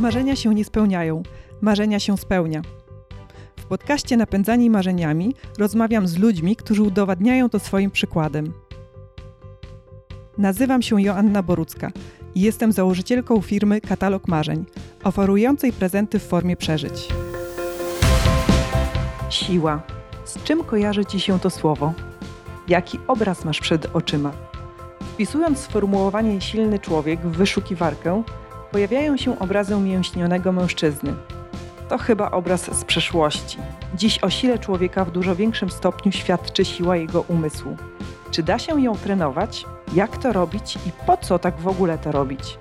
Marzenia się nie spełniają, marzenia się spełnia. W podcaście Napędzani Marzeniami rozmawiam z ludźmi, którzy udowadniają to swoim przykładem. Nazywam się Joanna Borucka i jestem założycielką firmy Katalog Marzeń, oferującej prezenty w formie przeżyć. Siła. Z czym kojarzy Ci się to słowo? Jaki obraz masz przed oczyma? Wpisując sformułowanie silny człowiek w wyszukiwarkę, pojawiają się obrazy umięśnionego mężczyzny. To chyba obraz z przeszłości. Dziś o sile człowieka w dużo większym stopniu świadczy siła jego umysłu. Czy da się ją trenować? Jak to robić i po co tak w ogóle to robić?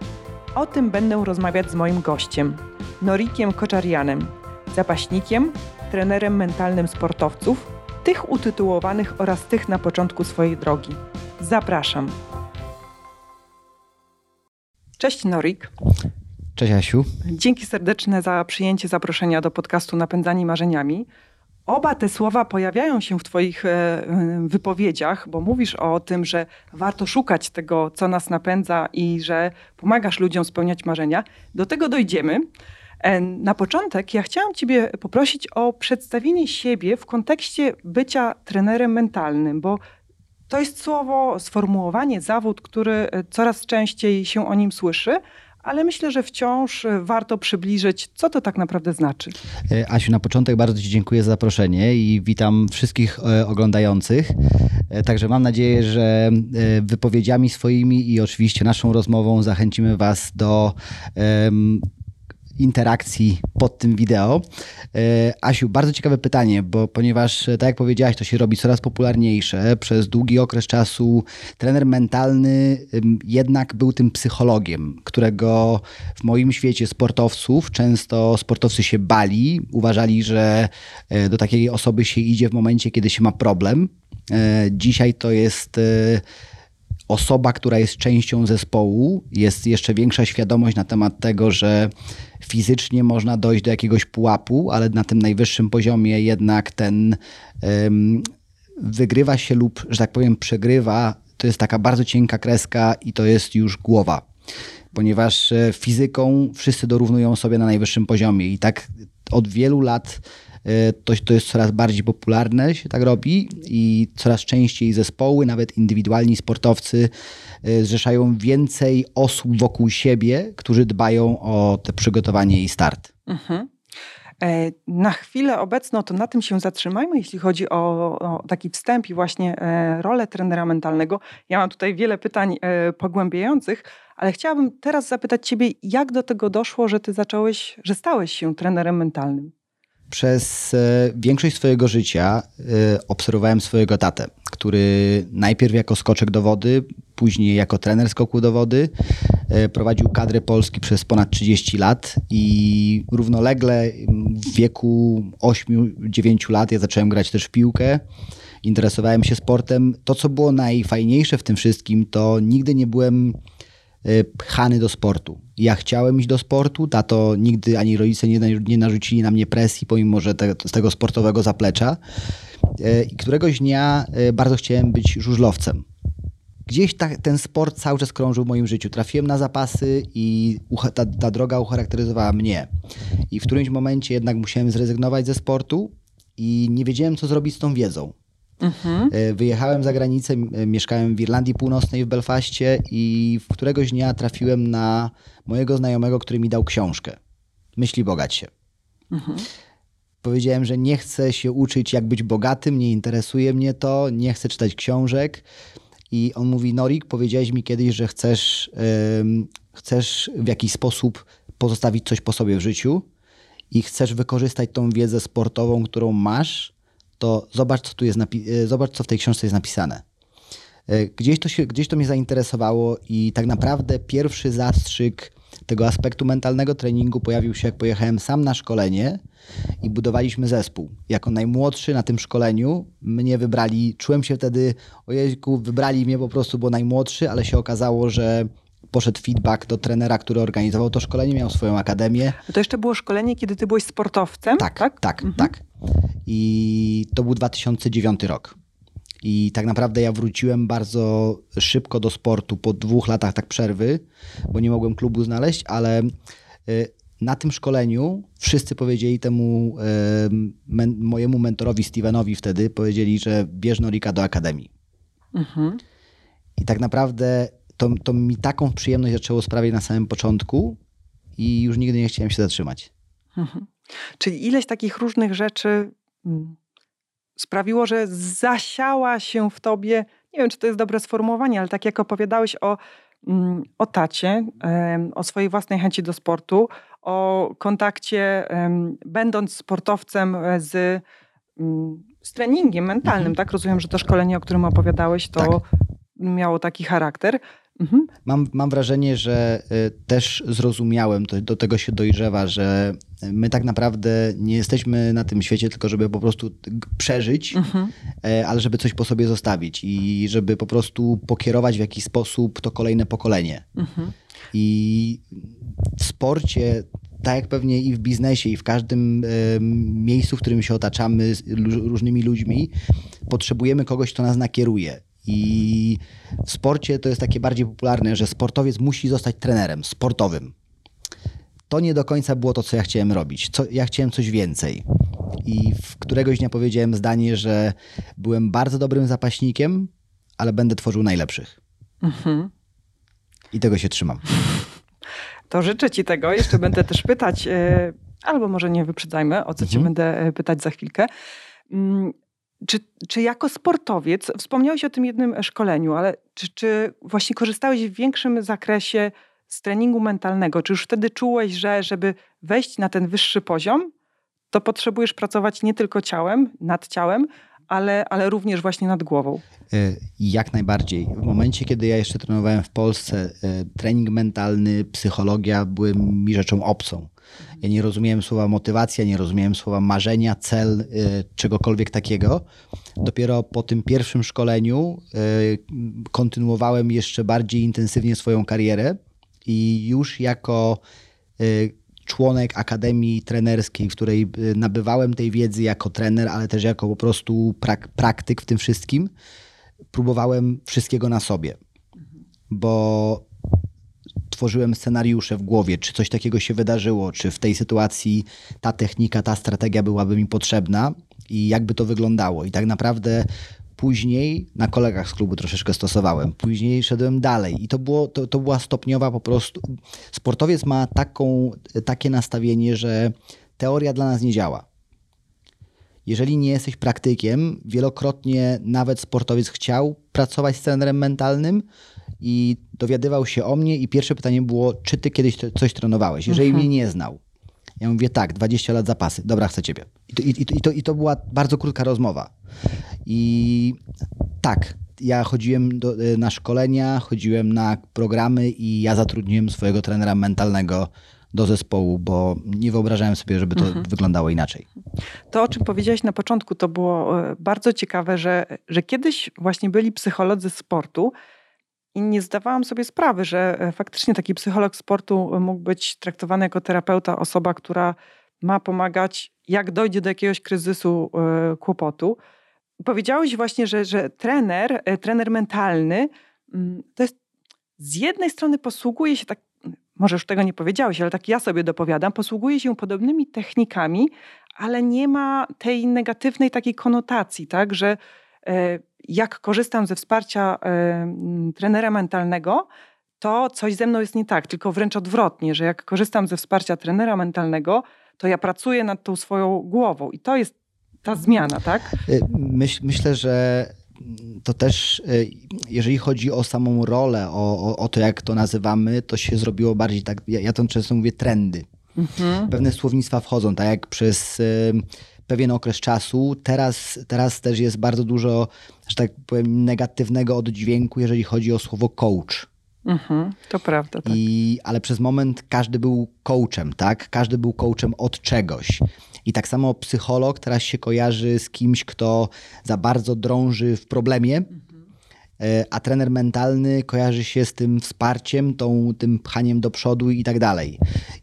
O tym będę rozmawiać z moim gościem, Norikiem Koczarianem, zapaśnikiem, trenerem mentalnym sportowców, tych utytułowanych oraz tych na początku swojej drogi. Zapraszam. Cześć Norik. Cześć Asiu. Dzięki serdeczne za przyjęcie zaproszenia do podcastu Napędzani Marzeniami. Oba te słowa pojawiają się w Twoich e, wypowiedziach, bo mówisz o tym, że warto szukać tego, co nas napędza i że pomagasz ludziom spełniać marzenia. Do tego dojdziemy. E, na początek ja chciałam Ciebie poprosić o przedstawienie siebie w kontekście bycia trenerem mentalnym, bo to jest słowo, sformułowanie, zawód, który e, coraz częściej się o nim słyszy, ale myślę, że wciąż e, warto przybliżyć, co to tak naprawdę znaczy. Asiu, na początek bardzo Ci dziękuję za zaproszenie i witam wszystkich oglądających. Także mam nadzieję, że wypowiedziami swoimi i oczywiście naszą rozmową zachęcimy Was do interakcji pod tym wideo. E, Asiu, bardzo ciekawe pytanie, bo ponieważ, e, tak jak powiedziałaś, to się robi coraz popularniejsze, przez długi okres czasu trener mentalny jednak był tym psychologiem, którego w moim świecie sportowców często sportowcy się bali, uważali, że e, do takiej osoby się idzie w momencie, kiedy się ma problem. Dzisiaj to jest osoba, która jest częścią zespołu, jest jeszcze większa świadomość na temat tego, że fizycznie można dojść do jakiegoś pułapu, ale na tym najwyższym poziomie jednak ten um, wygrywa się lub, że tak powiem, przegrywa. To jest taka bardzo cienka kreska i to jest już głowa. Ponieważ e, fizyką wszyscy dorównują sobie na najwyższym poziomie i tak od wielu lat to, to jest coraz bardziej popularne, się tak robi i coraz częściej zespoły, nawet indywidualni sportowcy Y, zrzeszają więcej osób wokół siebie, którzy dbają o te przygotowanie i start. Mhm. E, na chwilę obecną to na tym się zatrzymajmy, jeśli chodzi o, o, taki wstęp i właśnie e, rolę trenera mentalnego. Ja mam tutaj wiele pytań e, pogłębiających, ale chciałabym teraz zapytać Ciebie, jak do tego doszło, że Ty zacząłeś, że stałeś się trenerem mentalnym? Przez większość swojego życia obserwowałem swojego tatę, który najpierw jako skoczek do wody, później jako trener skoku do wody. E, prowadził kadrę Polski przez ponad 30 lat i równolegle w wieku 8-9 lat ja zacząłem grać też w piłkę. Interesowałem się sportem. To, co było najfajniejsze w tym wszystkim, to nigdy nie byłem e, pchany do sportu. Ja chciałem iść do sportu, tato nigdy ani rodzice nie, nie narzucili na mnie presji, pomimo że te, z tego sportowego zaplecza. E, I któregoś dnia bardzo chciałem być żużlowcem gdzieś ta, ten sport cały czas krążył w moim życiu. Trafiłem na zapasy i ta, ta droga ucharakteryzowała mnie. I w którymś momencie jednak musiałem zrezygnować ze sportu i nie wiedziałem, co zrobić z tą wiedzą. Mhm. E, wyjechałem za granicę, mieszkałem w Irlandii Północnej, w Belfaście i w któregoś dnia trafiłem na mojego znajomego, który mi dał książkę. Myśli bogać się. Mhm. Powiedziałem, że nie chcę się uczyć, jak być bogatym, nie interesuje mnie to, nie chcę czytać książek. I on mówi, Norik, powiedziałeś mi kiedyś, że chcesz, yy, chcesz w jakiś sposób pozostawić coś po sobie w życiu i chcesz wykorzystać tą wiedzę sportową, którą masz, to zobacz, co tu jest e, zobacz, co w tej książce jest napisane. E, gdzieś to, się, gdzieś to mnie zainteresowało i tak naprawdę pierwszy zastrzyk tego aspektu mentalnego treningu pojawił się, jak pojechałem sam na szkolenie i budowaliśmy zespół. Jako najmłodszy na tym szkoleniu mnie wybrali, czułem się wtedy, ojejku, wybrali mnie po prostu, bo najmłodszy, ale się okazało, że poszedł feedback do trenera, który organizował to szkolenie, miał swoją akademię. To jeszcze było szkolenie, kiedy ty byłeś sportowcem? Tak, tak, tak. Mhm. tak. I to był 2009 rok. I tak naprawdę ja wróciłem bardzo szybko do sportu po dwóch latach tak przerwy, bo nie mogłem klubu znaleźć, ale y, na tym szkoleniu wszyscy powiedzieli temu men, mojemu mentorowi Stevenowi wtedy, powiedzieli, że bierz Norika do akademii. Mhm. I tak naprawdę to, to mi taką przyjemność zaczęło sprawiać na samym początku i już nigdy nie chciałem się zatrzymać. Mhm. Czyli ileś takich różnych rzeczy mm, sprawiło, że zasiała się w tobie, nie wiem, czy to jest dobre sformułowanie, ale tak jak opowiadałeś o, mm, o tacie, o swojej własnej chęci do sportu, o kontakcie, będąc sportowcem e, z, mm, z treningiem mentalnym, mhm. tak? Rozumiem, że to szkolenie, o którym opowiadałeś, to tak. miało taki charakter. Mhm. Mam, mam wrażenie, że y, też zrozumiałem, to, do tego się dojrzewa, że my tak naprawdę nie jesteśmy na tym świecie tylko, żeby po prostu przeżyć, mhm. E, ale żeby coś po sobie zostawić i żeby po prostu pokierować w jakiś sposób to kolejne pokolenie. Mhm. I w sporcie tak jak pewnie i w biznesie, i w każdym y, miejscu, w którym się otaczamy z różnymi ludźmi, potrzebujemy kogoś, kto nas nakieruje. I w sporcie to jest takie bardziej popularne, że sportowiec musi zostać trenerem sportowym. To nie do końca było to, co ja chciałem robić. Co, ja chciałem coś więcej. I w któregoś dnia powiedziałem zdanie, że byłem bardzo dobrym zapaśnikiem, ale będę tworzył najlepszych. Mhm. I tego się trzymam. To życzę Ci tego. Jeszcze będę też pytać, e, albo może nie wyprzedzajmy, o co mhm. Cię będę e, pytać za chwilkę. Czy, czy jako sportowiec, wspomniałeś o tym jednym szkoleniu, ale czy, czy właśnie korzystałeś w większym zakresie z treningu mentalnego? Czy już wtedy czułeś, że żeby wejść na ten wyższy poziom, to potrzebujesz pracować nie tylko ciałem, nad ciałem, ale, ale również właśnie nad głową. E, jak najbardziej. W momencie, kiedy ja jeszcze trenowałem w Polsce, e, trening mentalny, psychologia były mi rzeczą obcą. Ja nie rozumiałem słowa motywacja, nie rozumiałem słowa marzenia, cel, e, czegokolwiek takiego. Dopiero po tym pierwszym szkoleniu kontynuowałem jeszcze bardziej intensywnie swoją karierę i już jako członek akademii trenerskiej, w której y, nabywałem tej wiedzy jako trener, ale też jako po prostu prak praktyk w tym wszystkim, próbowałem wszystkiego na sobie. Bo tworzyłem scenariusze w głowie, czy coś takiego się wydarzyło, czy w tej sytuacji ta technika, ta strategia byłaby mi potrzebna i jakby to wyglądało. I tak naprawdę Później na kolegach z klubu troszeczkę stosowałem. Później szedłem dalej i to, było, to, to była stopniowa po prostu. Sportowiec ma taką, takie nastawienie, że teoria dla nas nie działa. Jeżeli nie jesteś praktykiem, wielokrotnie nawet sportowiec chciał pracować z trenerem mentalnym i dowiadywał się o mnie i pierwsze pytanie było, czy ty kiedyś coś trenowałeś? Jeżeli mhm. mnie nie znał. Ja mówię, tak, 20 lat zapasy, dobra, chcę ciebie. I to, i, i, to, I to była bardzo krótka rozmowa. I tak, ja chodziłem do, y, na szkolenia, chodziłem na programy i ja zatrudniłem swojego trenera mentalnego do zespołu, bo nie wyobrażałem sobie, żeby to mhm. wyglądało inaczej. To, o czym powiedziałeś na początku, to było e, bardzo ciekawe, że, że kiedyś właśnie byli psycholodzy sportu i nie zdawałam sobie sprawy, że e, faktycznie taki psycholog sportu mógł być traktowany jako terapeuta, osoba, która ma pomagać, jak dojdzie do jakiegoś kryzysu, e, kłopotu. Powiedziałeś właśnie, że, że trener, e, trener mentalny, mm, to jest z jednej strony posługuje się tak, może już tego nie powiedziałeś, ale tak ja sobie dopowiadam, posługuje się podobnymi technikami, ale nie ma tej negatywnej takiej konotacji, tak, że e, jak korzystam ze wsparcia trenera mentalnego, to coś ze mną jest nie tak, tylko wręcz odwrotnie, że jak korzystam ze wsparcia trenera mentalnego, to ja pracuję nad tą swoją głową i to jest ta zmiana, tak? Y, myśl, myślę, że to też, y, jeżeli chodzi o samą rolę, o, o, o, to, jak to nazywamy, to się zrobiło bardziej tak, ja, ja to często mówię trendy. Mhm. Pewne słownictwa wchodzą, tak jak przez pewien okres czasu. Teraz, teraz też jest bardzo dużo, że tak powiem, negatywnego oddźwięku, jeżeli chodzi o słowo coach. Mhm, to prawda. Tak. I, ale przez moment każdy był coachem, tak? Każdy był coachem od czegoś. I tak samo psycholog teraz się kojarzy z kimś, kto za bardzo drąży w problemie, a trener mentalny kojarzy się z tym wsparciem, tą, tym pchaniem do przodu i tak dalej.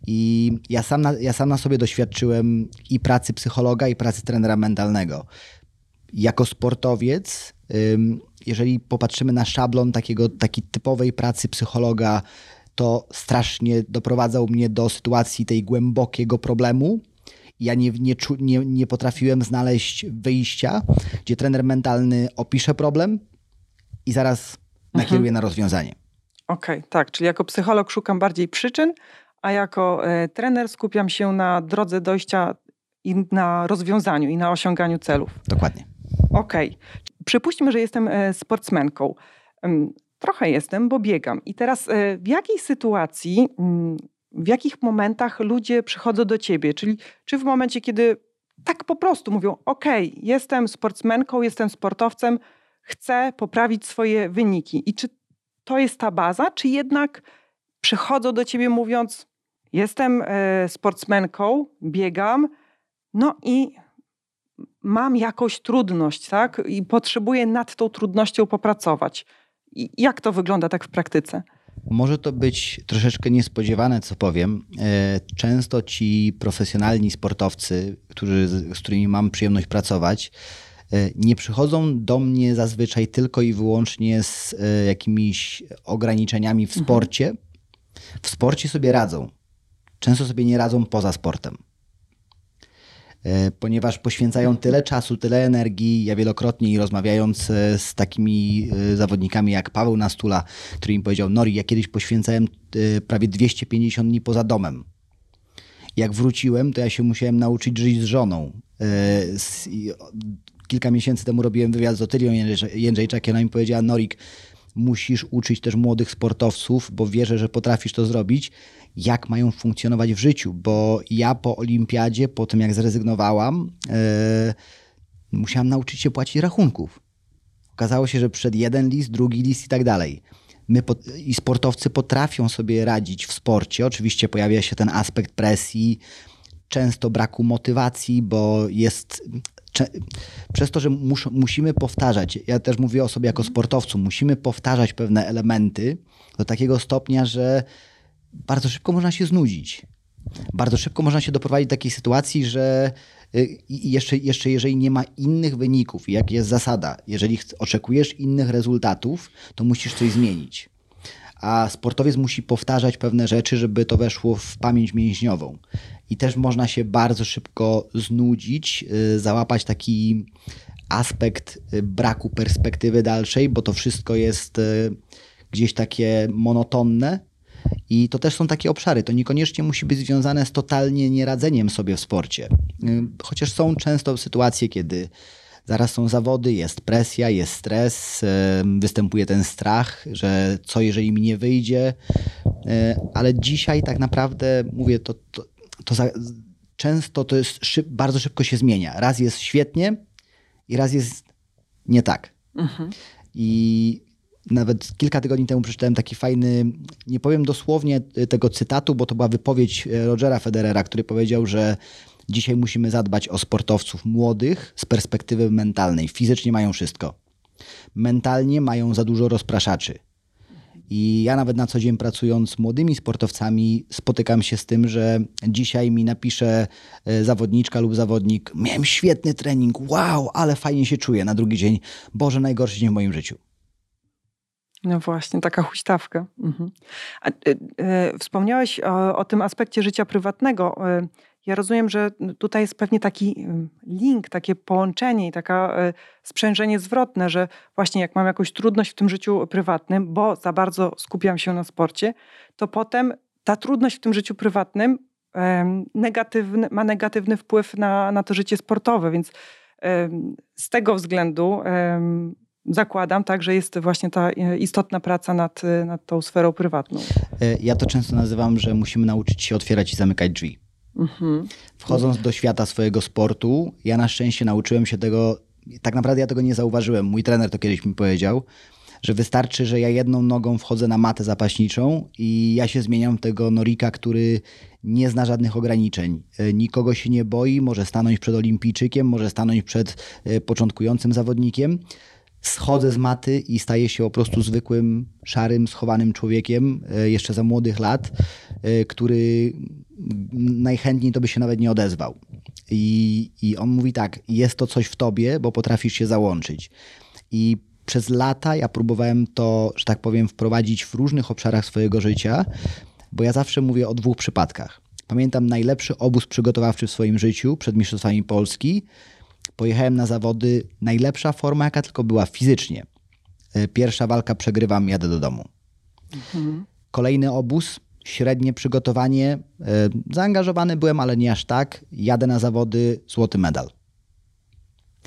I ja sam, na, ja sam na sobie doświadczyłem i pracy psychologa, i pracy trenera mentalnego. Jako sportowiec, jeżeli popatrzymy na szablon takiego, takiej typowej pracy psychologa, to strasznie doprowadzał mnie do sytuacji tej głębokiego problemu. Ja nie, nie, nie, nie potrafiłem znaleźć wyjścia, gdzie trener mentalny opisze problem i zaraz nakieruje mhm. na rozwiązanie. Okej, okay, tak. Czyli jako psycholog szukam bardziej przyczyn, a jako e, trener skupiam się na drodze dojścia i na rozwiązaniu i na osiąganiu celów. Dokładnie. Okej. Okay. Przypuśćmy, że jestem e, sportsmenką. Trochę jestem, bo biegam. I teraz e, w jakiej sytuacji, mm, w jakich momentach ludzie przychodzą do ciebie? Czyli czy w momencie, kiedy tak po prostu mówią: OK, jestem sportsmenką, jestem sportowcem, chcę poprawić swoje wyniki. I czy to jest ta baza, czy jednak przychodzą do ciebie mówiąc: Jestem e, sportsmenką, biegam, no i mam jakąś trudność, tak? I potrzebuję nad tą trudnością popracować. I jak to wygląda tak w praktyce? Może to być troszeczkę niespodziewane, co powiem. E, często ci profesjonalni sportowcy, którzy, z którymi mam przyjemność pracować, nie przychodzą do mnie zazwyczaj tylko i wyłącznie z e, jakimiś ograniczeniami w mhm. sporcie. W sporcie sobie radzą. Często sobie nie radzą poza sportem. E, ponieważ poświęcają tyle czasu, tyle energii. Ja wielokrotnie rozmawiając e, z takimi e, zawodnikami jak Paweł Nastula, który mi powiedział, Nori, ja kiedyś poświęcałem prawie 250 dni poza domem. Jak wróciłem, to ja się musiałem nauczyć żyć z żoną. Kilka miesięcy temu robiłem wywiad z Otylią Jędrzejczak i ona mi powiedziała, Norik, musisz uczyć też młodych sportowców, bo wierzę, że potrafisz to zrobić jak mają funkcjonować w życiu, bo ja po olimpiadzie, po tym jak zrezygnowałam, yy, musiałam nauczyć się płacić rachunków. Okazało się, że przed jeden list, drugi list i tak dalej. My i sportowcy potrafią sobie radzić w sporcie. Oczywiście pojawia się ten aspekt presji, często braku motywacji, bo jest. Przez to, że mus, musimy powtarzać, ja też mówię o sobie jako sportowcu, musimy powtarzać pewne elementy do takiego stopnia, że bardzo szybko można się znudzić. Bardzo szybko można się doprowadzić do takiej sytuacji, że y, jeszcze, jeszcze jeżeli nie ma innych wyników, jak jest zasada, jeżeli oczekujesz innych rezultatów, to musisz coś zmienić. A sportowiec musi powtarzać pewne rzeczy, żeby to weszło w pamięć mięśniową. I też można się bardzo szybko znudzić, y, załapać taki aspekt y, braku perspektywy dalszej, bo to wszystko jest gdzieś takie monotonne i to też są takie obszary. To niekoniecznie musi być związane z totalnie nieradzeniem sobie w sporcie. Y, chociaż są często sytuacje, kiedy zaraz są zawody, jest presja, jest stres, występuje ten strach, że co jeżeli mi nie wyjdzie. Y, ale dzisiaj tak naprawdę mówię, to, to, to za, często to jest szyb, bardzo szybko się zmienia. Raz jest świetnie i raz jest nie tak. Mhm. I nawet kilka tygodni temu przeczytałem taki fajny, nie powiem dosłownie tego cytatu, bo to była wypowiedź e, Rogera Federera, który powiedział, że dzisiaj musimy zadbać o sportowców młodych z perspektywy mentalnej. Fizycznie mają wszystko. Mentalnie mają za dużo rozpraszaczy. I ja nawet na co dzień pracując z młodymi sportowcami spotykam się z tym, że dzisiaj mi napisze e, zawodniczka lub zawodnik: Miałem świetny trening, wow, ale fajnie się czuję. Na drugi dzień, Boże, najgorszy dzień w moim życiu. No właśnie, taka huśtawka. Mhm. A, y, y, wspomniałeś o, o, tym aspekcie życia prywatnego. Y, ja rozumiem, że tutaj jest pewnie taki link, takie połączenie i taka sprzężenie zwrotne, że właśnie jak mam jakąś trudność w tym życiu prywatnym, bo za bardzo skupiam się na sporcie, to potem ta trudność w tym życiu prywatnym negatywny, ma negatywny wpływ na, na to życie sportowe, więc z tego względu zakładam, tak, że jest właśnie ta e, istotna praca nad, e, nad tą sferą prywatną. E, ja to często nazywam, że musimy nauczyć się otwierać i zamykać drzwi. Mhm. Wchodząc do świata swojego sportu, ja na szczęście nauczyłem się tego, tak naprawdę ja tego nie zauważyłem. Mój trener to kiedyś mi powiedział, że wystarczy, że ja jedną nogą wchodzę na matę zapaśniczą i ja się zmieniam w tego Norika, który nie zna żadnych ograniczeń. Nikogo się nie boi, może stanąć przed olimpijczykiem, może stanąć przed początkującym zawodnikiem schodzę z maty i staję się po prostu zwykłym, szarym, schowanym człowiekiem, e, jeszcze za młodych lat, e, który najchętniej to by się nawet nie odezwał. I, I on mówi tak, jest to coś w tobie, bo potrafisz się załączyć. I przez lata ja próbowałem to, że tak powiem, wprowadzić w różnych obszarach swojego życia, bo ja zawsze mówię o dwóch przypadkach. Pamiętam najlepszy obóz przygotowawczy w swoim życiu przed Mistrzostwami Polski. Pojechałem na zawody, najlepsza forma, jaka tylko była fizycznie. E, pierwsza walka przegrywam, jadę do domu. Mhm. Kolejny obóz, średnie przygotowanie. E, zaangażowany byłem, ale nie aż tak. Jadę na zawody, złoty medal.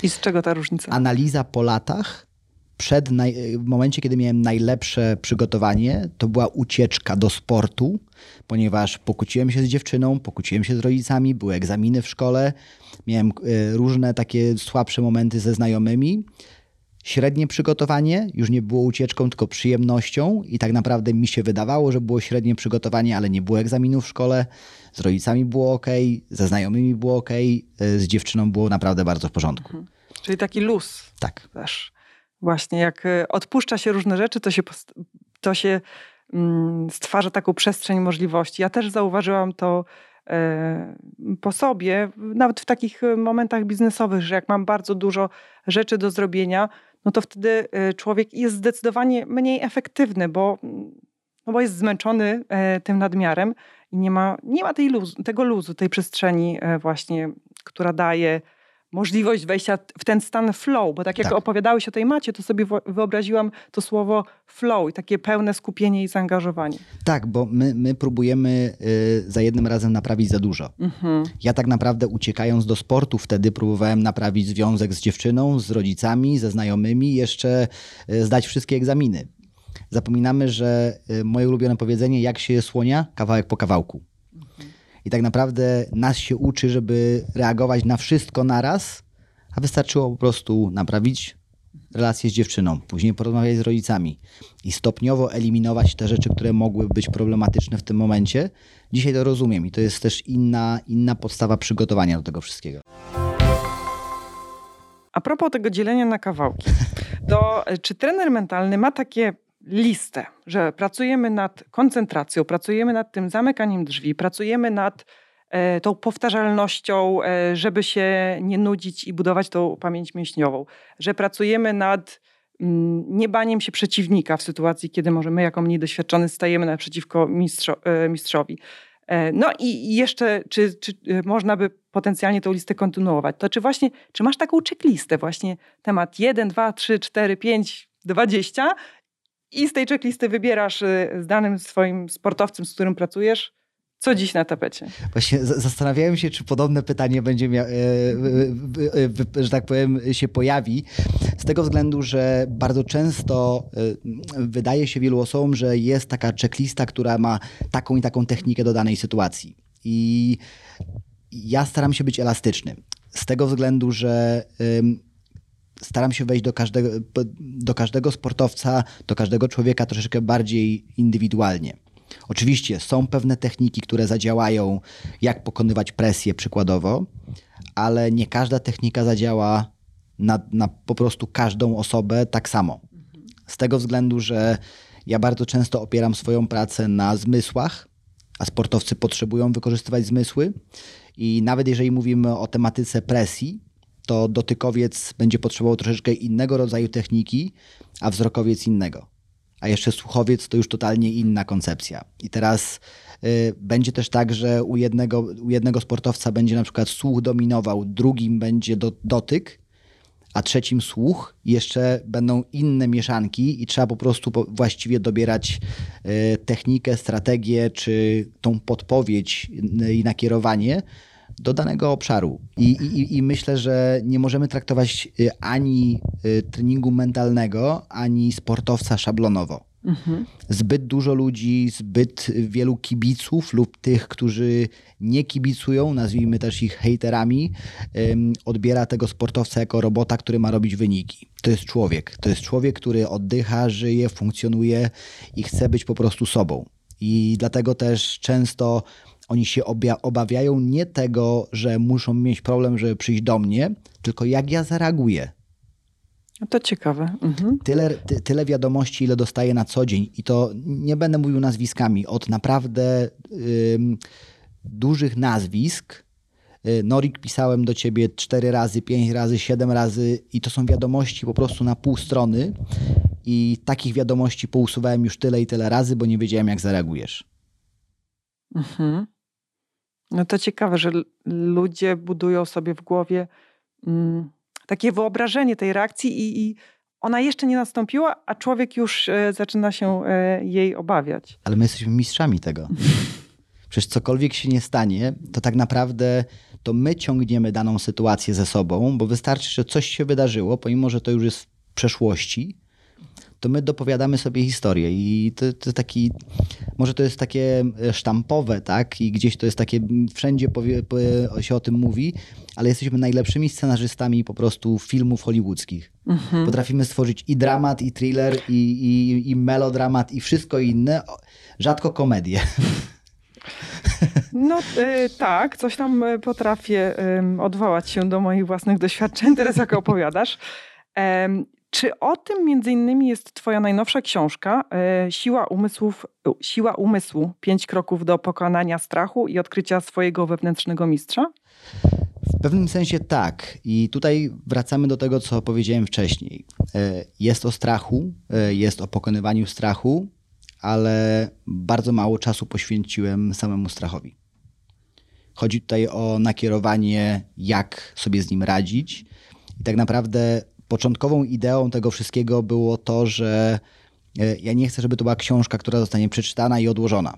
I z czego ta różnica? Analiza po latach. Przed naj... w momencie, kiedy miałem najlepsze przygotowanie, to była ucieczka do sportu, ponieważ pokłóciłem się z dziewczyną, pokłóciłem się z rodzicami, były egzaminy w szkole, miałem e, różne takie słabsze momenty ze znajomymi średnie przygotowanie już nie było ucieczką, tylko przyjemnością i tak naprawdę mi się wydawało, że było średnie przygotowanie, ale nie było egzaminów w szkole, z rodzicami było ok, ze znajomymi było ok, z dziewczyną było naprawdę bardzo w porządku. Mhm. Czyli taki luz. Tak. Też. Właśnie jak e, odpuszcza się różne rzeczy, to się, to się mm, stwarza taką przestrzeń możliwości. Ja też zauważyłam to e, po sobie, nawet w takich momentach biznesowych, że jak mam bardzo dużo rzeczy do zrobienia, no to wtedy y, człowiek jest zdecydowanie mniej efektywny, bo, no bo jest zmęczony e, tym nadmiarem i nie ma, nie ma tej luzu, tego luzu, tej przestrzeni e, właśnie, która daje możliwość wejścia w ten stan flow, bo tak jak tak. opowiadałeś o tej macie, to sobie wyobraziłam to słowo flow i takie pełne skupienie i zaangażowanie. Tak, bo my, my próbujemy y, za jednym razem naprawić za dużo. Mhm. Ja tak naprawdę uciekając do sportu wtedy próbowałem naprawić związek z dziewczyną, z rodzicami, ze znajomymi, jeszcze y, zdać wszystkie egzaminy. Zapominamy, że y, moje ulubione powiedzenie, jak się słonia, kawałek po kawałku. I tak naprawdę nas się uczy, żeby reagować na wszystko naraz, a wystarczyło po prostu naprawić relację z dziewczyną, później porozmawiać z rodzicami i stopniowo eliminować te rzeczy, które mogły być problematyczne w tym momencie. Dzisiaj to rozumiem i to jest też inna, inna podstawa przygotowania do tego wszystkiego. A propos tego dzielenia na kawałki, to czy trener mentalny ma takie listę, że pracujemy nad koncentracją, pracujemy nad tym zamykaniem drzwi, pracujemy nad e, tą powtarzalnością, e, żeby się nie nudzić i budować tą pamięć mięśniową, że pracujemy nad mm, niebaniem się przeciwnika w sytuacji, kiedy może my jako mniej doświadczony stajemy naprzeciwko mistrzo, e, mistrzowi. No i jeszcze, czy, czy można by potencjalnie tą listę kontynuować? To czy właśnie, czy masz taką checklistę właśnie temat 1, 2, 3, 4, 5, 20 i z tej checklisty wybierasz y, z danym swoim sportowcem, z którym pracujesz, co dziś na tapecie? Właśnie zastanawiałem się, czy podobne pytanie będzie, mia- e, że tak powiem, się pojawi. Z tego względu, że bardzo często wydaje się wielu osobom, że jest taka checklista, która ma taką i taką technikę do danej sytuacji. I ja staram się być elastyczny. Z tego względu, że staram się wejść do każdego, do każdego sportowca, do każdego człowieka troszeczkę bardziej indywidualnie. Oczywiście są pewne techniki, które zadziałają, jak pokonywać presję przykładowo, ale nie każda technika zadziała na, na po prostu każdą osobę tak samo. Z tego względu, że ja bardzo często opieram swoją pracę na zmysłach, a sportowcy potrzebują wykorzystywać zmysły. I nawet jeżeli mówimy o tematyce presji, to dotykowiec będzie potrzebował troszeczkę innego rodzaju techniki, a wzrokowiec innego. A jeszcze słuchowiec to już totalnie inna koncepcja. I teraz y, będzie też tak, że u jednego, u jednego sportowca będzie na przykład słuch dominował, drugim będzie do, dotyk, a trzecim słuch. Jeszcze będą inne mieszanki i trzeba po prostu właściwie dobierać y, technikę, strategię czy tą podpowiedź y, i nakierowanie, do danego obszaru. I, i, I, myślę, że nie możemy traktować y, ani y, treningu mentalnego, ani sportowca szablonowo. Mhm. Zbyt dużo ludzi, zbyt wielu kibiców lub tych, którzy nie kibicują, nazwijmy też ich hejterami, odbiera tego sportowca jako robota, który ma robić wyniki. To jest człowiek. To jest człowiek, który oddycha, żyje, funkcjonuje i chce być po prostu sobą. I dlatego też często oni się obawiają nie tego, że muszą mieć problem, żeby przyjść do mnie, tylko jak ja zareaguję. No to ciekawe. Mhm. Tyle, ty, tyle wiadomości, ile dostaję na co dzień, i to nie będę mówił nazwiskami, od naprawdę dużych nazwisk, y, Norik, pisałem do ciebie cztery razy, pięć razy, siedem razy i to są wiadomości po prostu na pół strony i takich wiadomości pousuwałem już tyle i tyle razy, bo nie wiedziałem, jak zareagujesz. Mhm. No to ciekawe, że ludzie budują sobie w głowie mm, takie wyobrażenie tej reakcji i, i, ona jeszcze nie nastąpiła, a człowiek już e, zaczyna się e, jej obawiać. Ale my jesteśmy mistrzami tego. Przecież cokolwiek się nie stanie, to tak naprawdę to my ciągniemy daną sytuację ze sobą, bo wystarczy, że coś się wydarzyło, pomimo że to już jest w przeszłości, to my dopowiadamy sobie historię i to, to taki, może to jest takie e, sztampowe, tak, i gdzieś to jest takie, wszędzie powie, się o tym mówi, ale jesteśmy najlepszymi scenarzystami po prostu filmów hollywoodzkich. Mhm. Potrafimy stworzyć i dramat, i thriller, i, i, i melodramat, i wszystko inne, rzadko komedię. No y, tak, coś tam e, potrafię y, odwołać się do moich własnych doświadczeń, teraz jak opowiadasz. Czy o tym między innymi jest twoja najnowsza książka e, Siła, umysłów, Siła umysłu. Pięć kroków do pokonania strachu i odkrycia swojego wewnętrznego mistrza? W pewnym sensie tak. I tutaj wracamy do tego, co powiedziałem wcześniej. E, jest o strachu, e, jest o pokonywaniu strachu, ale bardzo mało czasu poświęciłem samemu strachowi. Chodzi tutaj o nakierowanie, jak sobie z nim radzić. I tak naprawdę początkową ideą tego wszystkiego było to, że e, ja nie chcę, żeby to była książka, która zostanie przeczytana i odłożona.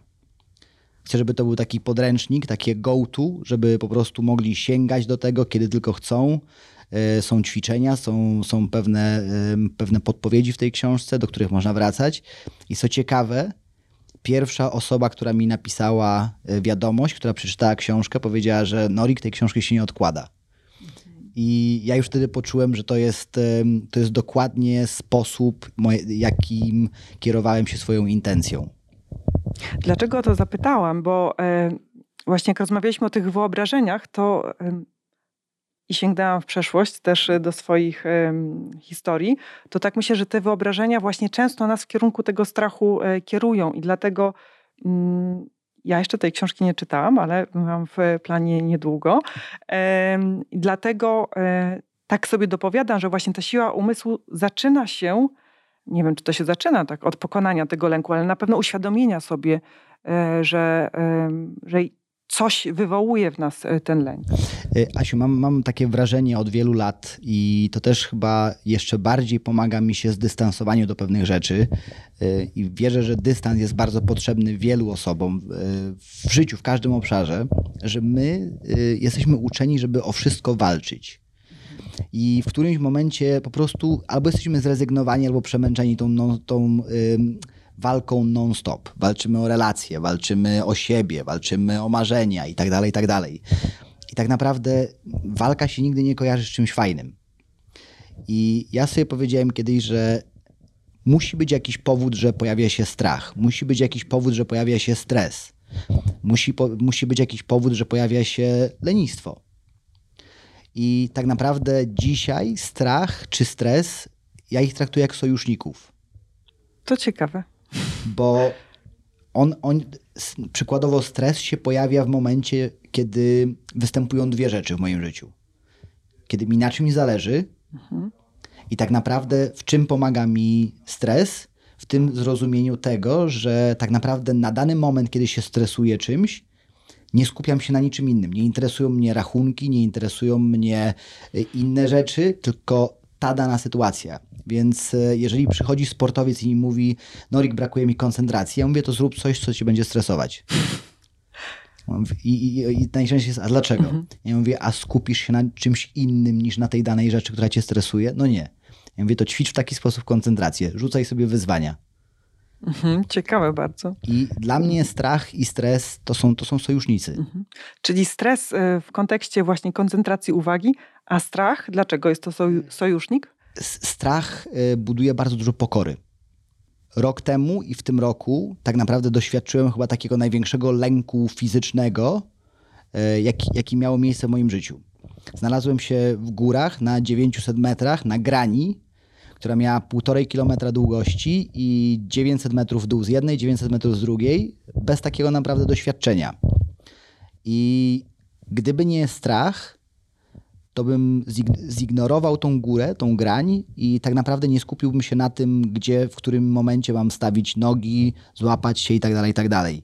Chcę, żeby to był taki podręcznik, takie go-to, żeby po prostu mogli sięgać do tego, kiedy tylko chcą. E, są ćwiczenia, są, są pewne, pewne podpowiedzi w tej książce, do których można wracać. I co ciekawe, pierwsza osoba, która mi napisała e, wiadomość, która przeczytała książkę, powiedziała, że Norik tej książki się nie odkłada. I ja już wtedy poczułem, że to jest, to jest dokładnie sposób, jakim kierowałem się swoją intencją. Dlaczego o to zapytałam? Bo e, właśnie jak rozmawialiśmy o tych wyobrażeniach, to i sięgnęłam w przeszłość też do swoich historii, to tak myślę, że te wyobrażenia właśnie często nas w kierunku tego strachu e, kierują i dlatego mm, ja jeszcze tej książki nie czytałam, ale mam w planie niedługo. Dlatego e, tak sobie dopowiadam, że właśnie ta siła umysłu zaczyna się, nie wiem czy to się zaczyna tak od pokonania tego lęku, ale na pewno uświadomienia sobie, e, że, że coś wywołuje w nas e, ten lęk. E, Asiu, mam, mam takie wrażenie od wielu lat i to też chyba jeszcze bardziej pomaga mi się z dystansowaniem do pewnych rzeczy e, i wierzę, że dystans jest bardzo potrzebny wielu osobom w życiu, w każdym obszarze, że my jesteśmy uczeni, żeby o wszystko walczyć. I w którymś momencie po prostu albo jesteśmy zrezygnowani, albo przemęczeni tą, no, tą walką non-stop. Walczymy o relacje, walczymy o siebie, walczymy o marzenia i tak dalej, i tak dalej. I tak naprawdę walka się nigdy nie kojarzy z czymś fajnym. I ja sobie powiedziałem kiedyś, że musi być jakiś powód, że pojawia się strach. Musi być jakiś powód, że pojawia się stres. Musi, po, musi być jakiś powód, że pojawia się lenistwo. I tak naprawdę dzisiaj strach czy stres, ja ich traktuję jak sojuszników. To ciekawe bo on, on, przykładowo stres się pojawia w momencie, kiedy występują dwie rzeczy w moim życiu. Kiedy mi na czymś zależy mhm. i tak naprawdę w czym pomaga mi stres? W tym zrozumieniu tego, że tak naprawdę na dany moment, kiedy się stresuję czymś, nie skupiam się na niczym innym. Nie interesują mnie rachunki, nie interesują mnie y, inne rzeczy, tylko ta dana sytuacja. Więc e, jeżeli przychodzi sportowiec i mi mówi, Norik, brakuje mi koncentracji, ja mówię, to zrób coś, co ci będzie stresować. I, i, i najczęściej jest, a dlaczego? Mhm. Ja mówię, a skupisz się na czymś innym niż na tej danej rzeczy, która cię stresuje? No nie. Ja mówię, to ćwicz w taki sposób koncentrację, rzucaj sobie wyzwania. Mhm, ciekawe bardzo. I dla mnie strach i stres to są, to są sojusznicy. Mhm. Czyli stres e, w kontekście właśnie koncentracji uwagi, a strach, dlaczego jest to sojusznik? Strach y, buduje bardzo dużo pokory. Rok temu i w tym roku tak naprawdę doświadczyłem chyba takiego największego lęku fizycznego, y, jaki, jaki miało miejsce w moim życiu. Znalazłem się w górach na 900 metrach na grani, która miała 1,5 kilometra długości i 900 metrów dół z jednej, 900 metrów z drugiej, bez takiego naprawdę doświadczenia. I Gdyby nie strach, to bym zignorował tą górę, tą grań i tak naprawdę nie skupiłbym się na tym, gdzie, w którym momencie mam stawić nogi, złapać się i tak dalej, i tak dalej.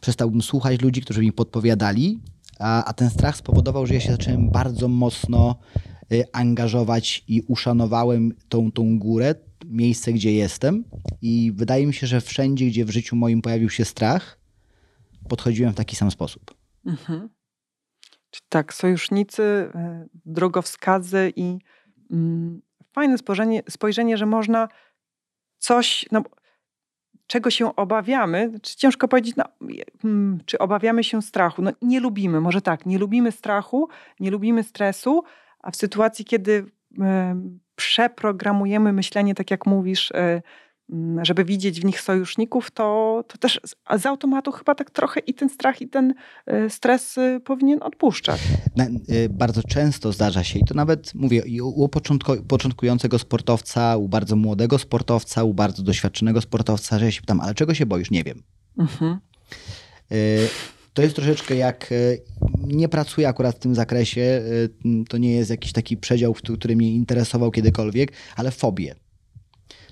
Przestałbym słuchać ludzi, którzy mi podpowiadali, a, a ten strach spowodował, że ja się zacząłem bardzo mocno y, angażować i uszanowałem tą, tą górę, miejsce, gdzie jestem i wydaje mi się, że wszędzie, gdzie w życiu moim pojawił się strach, podchodziłem w taki sam sposób. Mhm. Tak, sojusznicy, e, drogowskazy i mm, fajne spojrzenie, spojrzenie, że można coś, no, czego się obawiamy, czy ciężko powiedzieć, no, hmm, czy obawiamy się strachu. No, nie lubimy, może tak, nie lubimy strachu, nie lubimy stresu, a w sytuacji, kiedy e, przeprogramujemy myślenie, tak jak mówisz, Mm, żeby widzieć w nich sojuszników, to, to też z automatu chyba tak trochę i ten strach, i ten e, stres e, powinien odpuszczać. E, bardzo często zdarza się, i to nawet mówię, u początkującego sportowca, u bardzo młodego sportowca, u bardzo doświadczonego sportowca, że ja się pytam, ale czego się boisz? Nie wiem. Mhm. To jest troszeczkę jak, nie pracuję akurat w tym zakresie, to nie jest jakiś taki przedział, który mnie interesował kiedykolwiek, ale fobie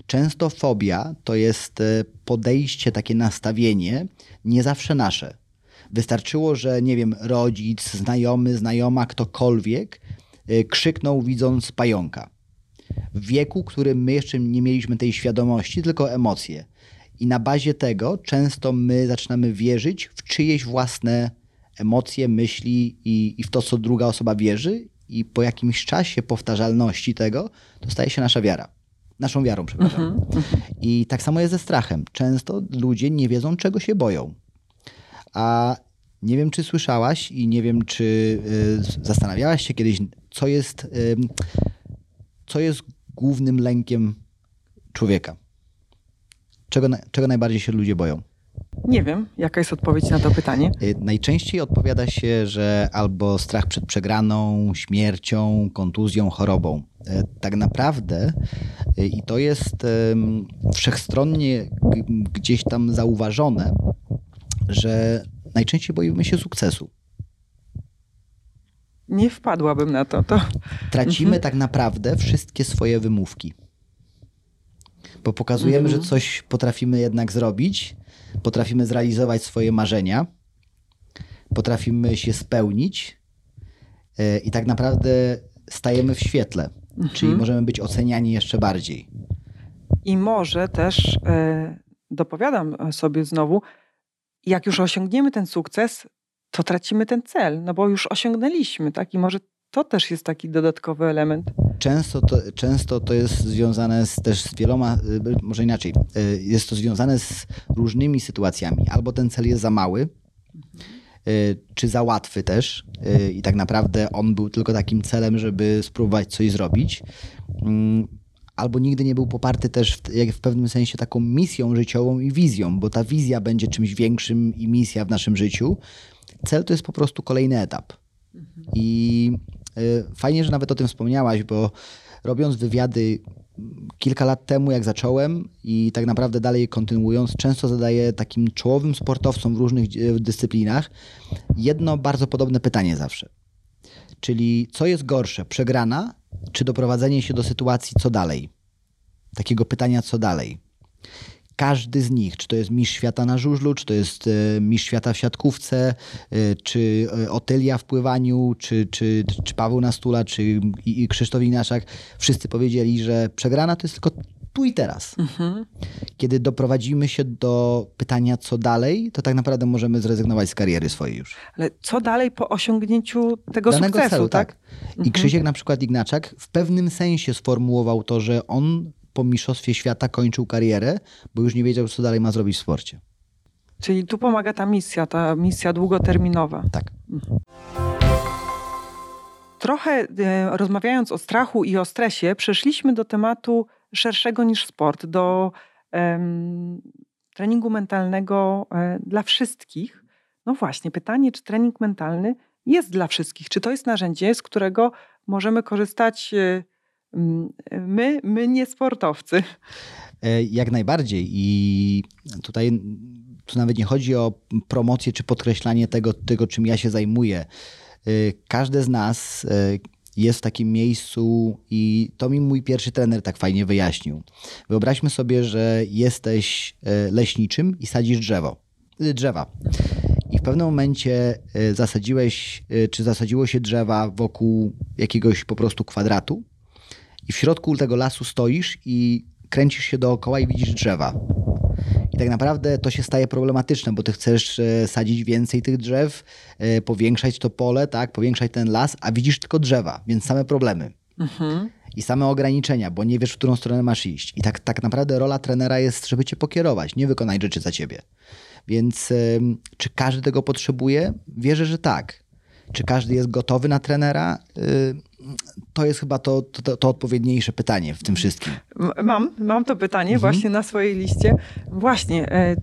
Często fobia to jest e, podejście, takie nastawienie, nie zawsze nasze. Wystarczyło, że nie wiem, rodzic, znajomy, znajoma, ktokolwiek e, krzyknął widząc pająka. W wieku, którym my jeszcze nie mieliśmy tej świadomości, tylko emocje. I na bazie tego często my zaczynamy wierzyć w czyjeś własne emocje, myśli i, i w to, co druga osoba wierzy, i po jakimś czasie powtarzalności tego, to staje się nasza wiara. Naszą wiarą, przepraszam. Mhm. I tak samo jest ze strachem. Często ludzie nie wiedzą, czego się boją. A nie wiem, czy słyszałaś i nie wiem, czy y, zastanawiałaś się kiedyś, co jest, y, co jest głównym lękiem człowieka. Czego, czego najbardziej się ludzie boją? Nie wiem, jaka jest odpowiedź na to pytanie. Y, najczęściej odpowiada się, że albo strach przed przegraną, śmiercią, kontuzją, chorobą. Y, tak naprawdę, i to jest wszechstronnie gdzieś tam zauważone, że najczęściej boimy się sukcesu. Nie wpadłabym na to. to... Tracimy mhm. tak naprawdę wszystkie swoje wymówki. Bo pokazujemy, mhm. że coś potrafimy jednak zroć, potrafimy zrealizować swoje marzenia, potrafimy się spełnić e, i tak naprawdę stajemy w świetle, mhm. czyli możemy być oceniani jeszcze bardziej. I może też, e, dopowiadam sobie znowu, jak już osiągniemy ten sukces, to tracimy ten cel, no bo już osiągnęliśmy, tak? I może to też jest taki dodatkowy element. Często to, często to jest związane z, też z wieloma, y, może inaczej, jest to związane z różnymi sytuacjami. Albo ten cel jest za mały, y, czy za łatwy też i tak naprawdę on był tylko takim celem, żeby spróbować coś zrobić. Mm, albo nigdy nie był poparty też w, jak w pewnym sensie taką misją życiową i wizją, bo ta wizja będzie czymś większym i misja w naszym życiu. Cel to jest po prostu kolejny etap. Mhm. I Y, fajnie, że nawet o tym wspomniałaś, bo robiąc wywiady kilka lat temu, jak zacząłem i tak naprawdę dalej kontynuując, często zadaję takim czołowym sportowcom w różnych y, dyscyplinach jedno bardzo podobne pytanie zawsze. Czyli co jest gorsze, przegrana czy doprowadzenie się do sytuacji co dalej? Takiego pytania co dalej każdy z nich, czy to jest mistrz świata na żużlu, czy to jest e, mistrz świata w siatkówce, e, czy e, Otylia w pływaniu, czy, czy, czy Paweł Nastula, czy i Krzysztof Ignaczak, wszyscy powiedzieli, że przegrana to jest tylko tu i teraz. Mhm. Kiedy doprowadzimy się do pytania, co dalej, to tak naprawdę możemy zrezygnować z kariery swojej już. Ale co dalej po osiągnięciu tego Danego sukcesu, celu, tak? tak? I mhm. Krzysiek na przykład Ignaczak w pewnym sensie sformułował to, że on po Mistrzostwie Świata kończył karierę, bo już nie wiedział, co dalej ma zrobić w sporcie. Czyli tu pomaga ta misja, ta misja długoterminowa. Tak. Mhm. Trochę e, rozmawiając o strachu i o stresie, przeszliśmy do tematu szerszego niż sport, do treningu mentalnego e, dla wszystkich. No właśnie, pytanie, czy trening mentalny jest dla wszystkich? Czy to jest narzędzie, z którego możemy korzystać e, My, my nie sportowcy. E, jak najbardziej. I tutaj tu nawet nie chodzi o promocję czy podkreślanie tego, tego czym ja się zajmuję. y, każde z nas y, jest w takim miejscu i to mi mój pierwszy trener tak fajnie wyjaśnił. Wyobraźmy sobie, że jesteś leśniczym i sadzisz drzewo, drzewa. I w pewnym momencie zasadziłeś, czy zasadziło się drzewa wokół jakiegoś po prostu kwadratu i w środku tego lasu stoisz i kręcisz się dookoła i widzisz drzewa. I tak naprawdę to się staje problematyczne, bo ty chcesz e, sadzić więcej tych drzew, e, powiększać to pole, tak, powiększać ten las, a widzisz tylko drzewa, więc same problemy. Mhm. I same ograniczenia, bo nie wiesz, w którą stronę masz iść. I tak, tak naprawdę rola trenera jest, żeby cię pokierować, nie wykonać rzeczy za ciebie. Więc czy każdy tego potrzebuje? Wierzę, że tak. Czy każdy jest gotowy na trenera? To jest chyba to, to, to odpowiedniejsze pytanie w tym wszystkim. Mam, mam to pytanie mhm. właśnie na swojej liście. Właśnie, e,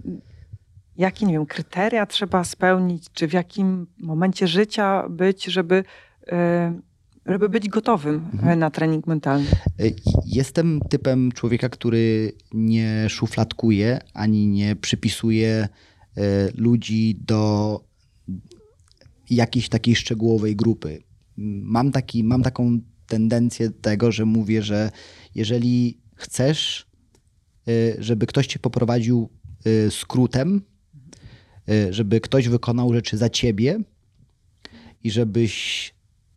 jakie, nie wiem, kryteria trzeba spełnić, czy w jakim momencie życia być, żeby e, żeby być gotowym mhm. na trening mentalny? E, jestem typem człowieka, który nie szufladkuje ani nie przypisuje ludzi do jakiejś takiej szczegółowej grupy. Mam, taki, mam taką tendencję tego, że mówię, że jeżeli chcesz, y, żeby ktoś cię poprowadził y, skrótem, y, żeby ktoś wykonał rzeczy za ciebie i żebyś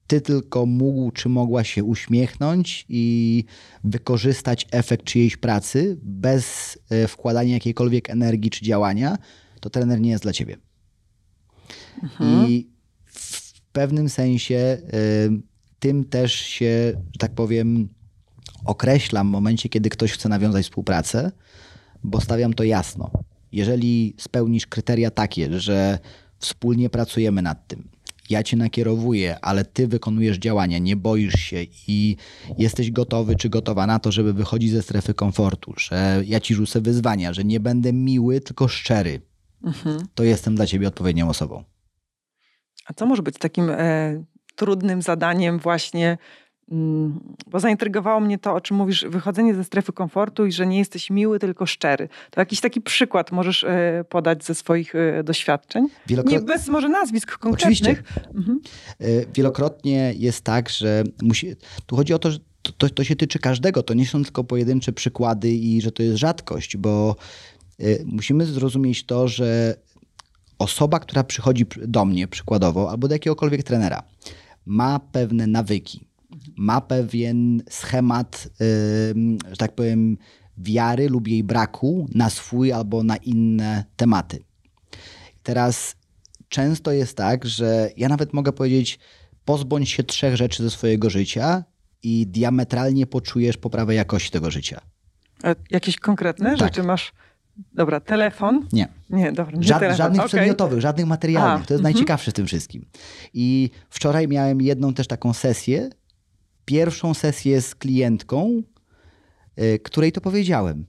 ty tylko mógł czy mogła się uśmiechnąć i wykorzystać efekt czyjejś pracy bez wkładania jakiejkolwiek energii czy działania, to trener nie jest dla ciebie. Mhm. I pewnym sensie y, tym też się, że tak powiem, określam w momencie, kiedy ktoś chce nawiązać współpracę, bo stawiam to jasno. Jeżeli spełnisz kryteria takie, że wspólnie pracujemy nad tym, ja cię nakierowuję, ale ty wykonujesz działania, nie boisz się i jesteś gotowy czy gotowa na to, żeby wychodzić ze strefy komfortu, że ja ci rzucę wyzwania, że nie będę miły, tylko szczery, mhm. to jestem dla ciebie odpowiednią osobą. A co może być takim e, trudnym zadaniem właśnie, mm, bo zaintrygowało mnie to, o czym mówisz, wychodzenie ze strefy komfortu i że nie jesteś miły, tylko szczery. To jakiś taki przykład możesz e, podać ze swoich e, doświadczeń? Wielokrotnie... Nie bez może nazwisk konkretnych. Oczywiście. Mhm. E, wielokrotnie jest tak, że musi... tu chodzi o to, że to, to, to się tyczy każdego. To nie są tylko pojedyncze przykłady i że to jest rzadkość, bo musimy zrozumieć to, że osoba, która przychodzi do mnie przykładowo, albo do jakiegokolwiek trenera, ma pewne nawyki, ma pewien schemat, yy, że tak powiem, wiary lub jej braku na swój albo na inne tematy. Teraz często jest tak, że ja nawet mogę powiedzieć, pozbądź się trzech rzeczy ze swojego życia i diametralnie poczujesz poprawę jakości tego życia. A jakieś konkretne tak. rzeczy masz? Dobra, telefon? Nie. Nie, dobra. Nie Żad, telefon. Żadnych okay. przedmiotowych, żadnych materialnych. A, to jest mm -hmm. najciekawsze w tym wszystkim. I wczoraj miałem jedną też taką sesję. Pierwszą sesję z klientką, y, której to powiedziałem.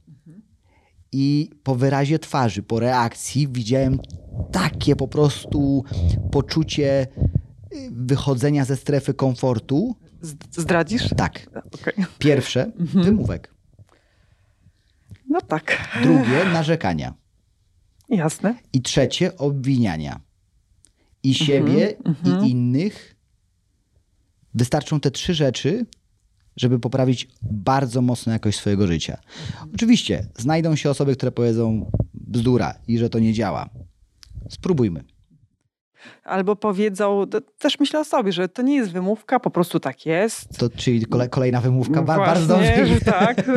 I po wyrazie twarzy, po reakcji widziałem takie po prostu poczucie y, wychodzenia ze strefy komfortu. Zdradzisz? Tak. Okay. Pierwsze, mhm. wymówek. No tak. Drugie narzekania. Jasne. I trzecie obwiniania. I mhm, siebie, -hmm. i innych. Wystarczą te trzy rzeczy, żeby poprawić bardzo mocno jakość swojego życia. Oczywiście znajdą się osoby, które powiedzą bzdura i że to nie działa. Spróbujmy albo powiedzą, też myślę o sobie, że to nie jest wymówka, po prostu tak jest. To czyli kole, kolejna wymówka, Właśnie, bardzo dobrze. tak,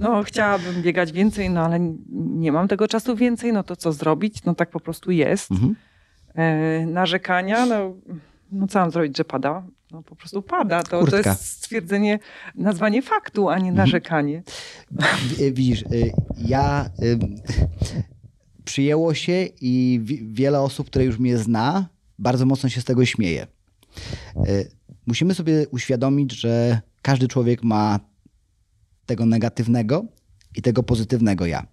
no chciałabym biegać więcej, no ale nie mam tego czasu więcej, no to co zrobić? No tak po prostu jest. Mhm. E, narzekania, no, no co mam zrobić, że pada? No po prostu pada. To, to jest stwierdzenie, nazwanie faktu, a nie mhm. narzekanie. Widzisz, y, ja y, przyjęło się i wiele osób, które już mnie zna, bardzo mocno się z tego śmieje. E, musimy sobie uświadomić, że każdy człowiek ma tego negatywnego i tego pozytywnego ja.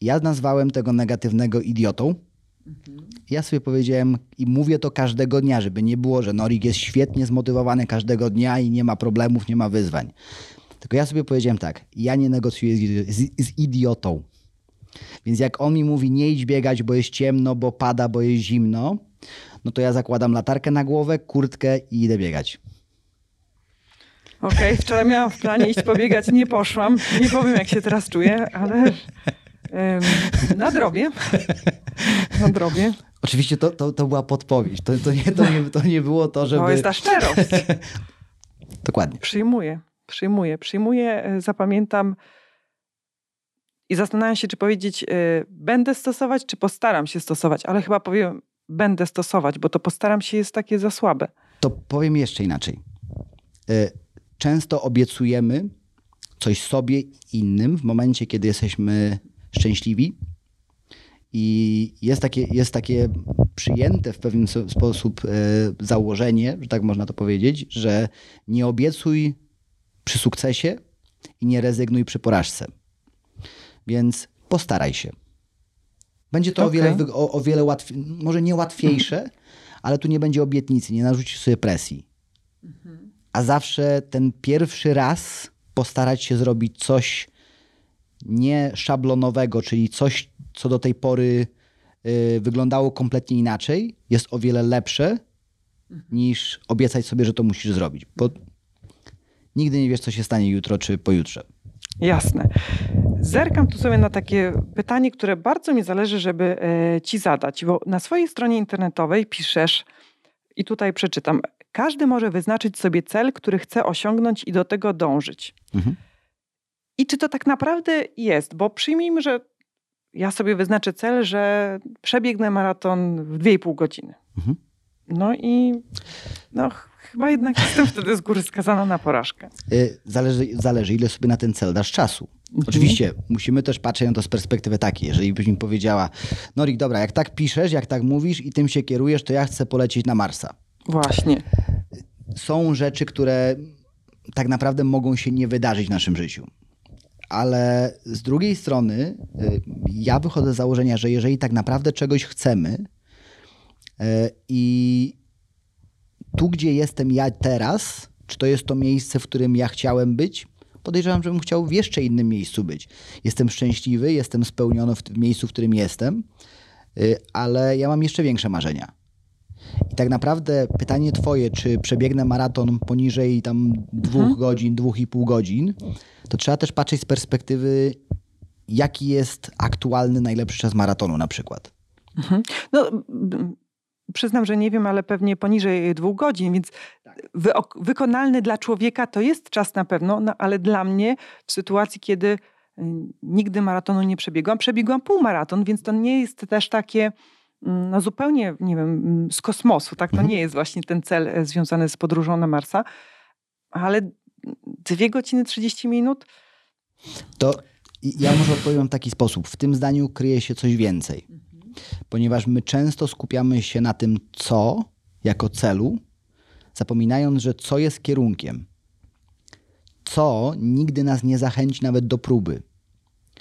Ja nazwałem tego negatywnego idiotą. Ja sobie powiedziałem i mówię to każdego dnia, żeby nie było, że Norik jest świetnie zmotywowany każdego dnia i nie ma problemów, nie ma wyzwań. Tylko ja sobie powiedziałem tak, ja nie negocjuję z idiotą. Więc jak on mi mówi, nie idź biegać, bo jest ciemno, bo pada, bo jest zimno, no to ja zakładam latarkę na głowę, kurtkę i idę biegać. Okej, okay, wczoraj miałam w planie iść pobiegać, nie poszłam. Nie powiem, jak się teraz czuję, ale um, nadrobię. Nadrobię. Oczywiście to, to, to była podpowiedź. To, to, nie, to, nie, to nie było to, żeby... To jest ta szczerość. Dokładnie. Przyjmuję, przyjmuję, przyjmuję, e, zapamiętam i zastanawiam się, czy powiedzieć y, będę stosować, czy postaram się stosować, ale chyba powiem będę stosować, bo to postaram się jest takie za słabe. To powiem jeszcze inaczej. Y, często obiecujemy coś sobie innym w momencie, kiedy jesteśmy szczęśliwi. I jest takie, jest takie przyjęte w pewien sposób y, założenie, że tak można to powiedzieć, że nie obiecuj przy sukcesie i nie rezygnuj przy porażce. Więc postaraj się. Będzie to okay. o wiele, o, o wiele łatwiej, może nie łatwiejsze, ale tu nie będzie obietnicy, nie narzucisz sobie presji. Mhm. A zawsze ten pierwszy raz postarać się zrobić coś nie szablonowego, czyli coś, co do tej pory y, wyglądało kompletnie inaczej, jest o wiele lepsze mhm. niż obiecać sobie, że to musisz zrobić. Bo nigdy nie wiesz, co się stanie jutro czy pojutrze. Jasne. Zerkam tu sobie na takie pytanie, które bardzo mi zależy, żeby e, ci zadać, bo na swojej stronie internetowej piszesz, i tutaj przeczytam, każdy może wyznaczyć sobie cel, który chce osiągnąć i do tego dążyć. Mhm. I czy to tak naprawdę jest? Bo przyjmijmy, że ja sobie wyznaczę cel, że przebiegnę maraton w 2,5 godziny. Mhm. No i no, chyba jednak jestem wtedy z góry skazana na porażkę. Y, zależy, zależy ile sobie na ten cel dasz czasu. Mhm. Oczywiście musimy też patrzeć na to z perspektywy takiej. Jeżeli byś mi powiedziała, Norik, dobra, jak tak piszesz, jak tak mówisz i tym się kierujesz, to ja chcę polecieć na Marsa. Właśnie. Są rzeczy, które tak naprawdę mogą się nie wydarzyć w naszym życiu. Ale z drugiej strony, y, ja wychodzę z założenia, że jeżeli tak naprawdę czegoś chcemy y, i tu, gdzie jestem ja teraz, czy to jest to miejsce, w którym ja chciałem być, podejrzewam, że bym chciał w jeszcze innym miejscu być. Jestem szczęśliwy, jestem spełniony w miejscu, w którym jestem, y, ale ja mam jeszcze większe marzenia. I tak naprawdę pytanie twoje, czy przebiegnę maraton poniżej tam dwóch mhm. godzin, dwóch i pół godzin, to trzeba też patrzeć z perspektywy, jaki jest aktualny najlepszy czas maratonu na przykład. Mhm. No, przyznam, że nie wiem, ale pewnie poniżej dwóch godzin, więc tak. wy wykonalny dla człowieka to jest czas na pewno, no, ale dla mnie w sytuacji, kiedy y, nigdy maratonu nie przebiegłam, przebiegłam półmaraton, więc to nie jest też takie mm, no zupełnie, nie wiem, mm, z kosmosu, tak? To mhm. nie jest właśnie ten cel e, związany z podróżą na Marsa, ale dwie godziny 30 minut. To ja może odpowiem w taki sposób. W tym zdaniu kryje się coś więcej ponieważ my często skupiamy się na tym, co jako celu, zapominając, że co jest kierunkiem. Co nigdy nas nie zachęci nawet do próby.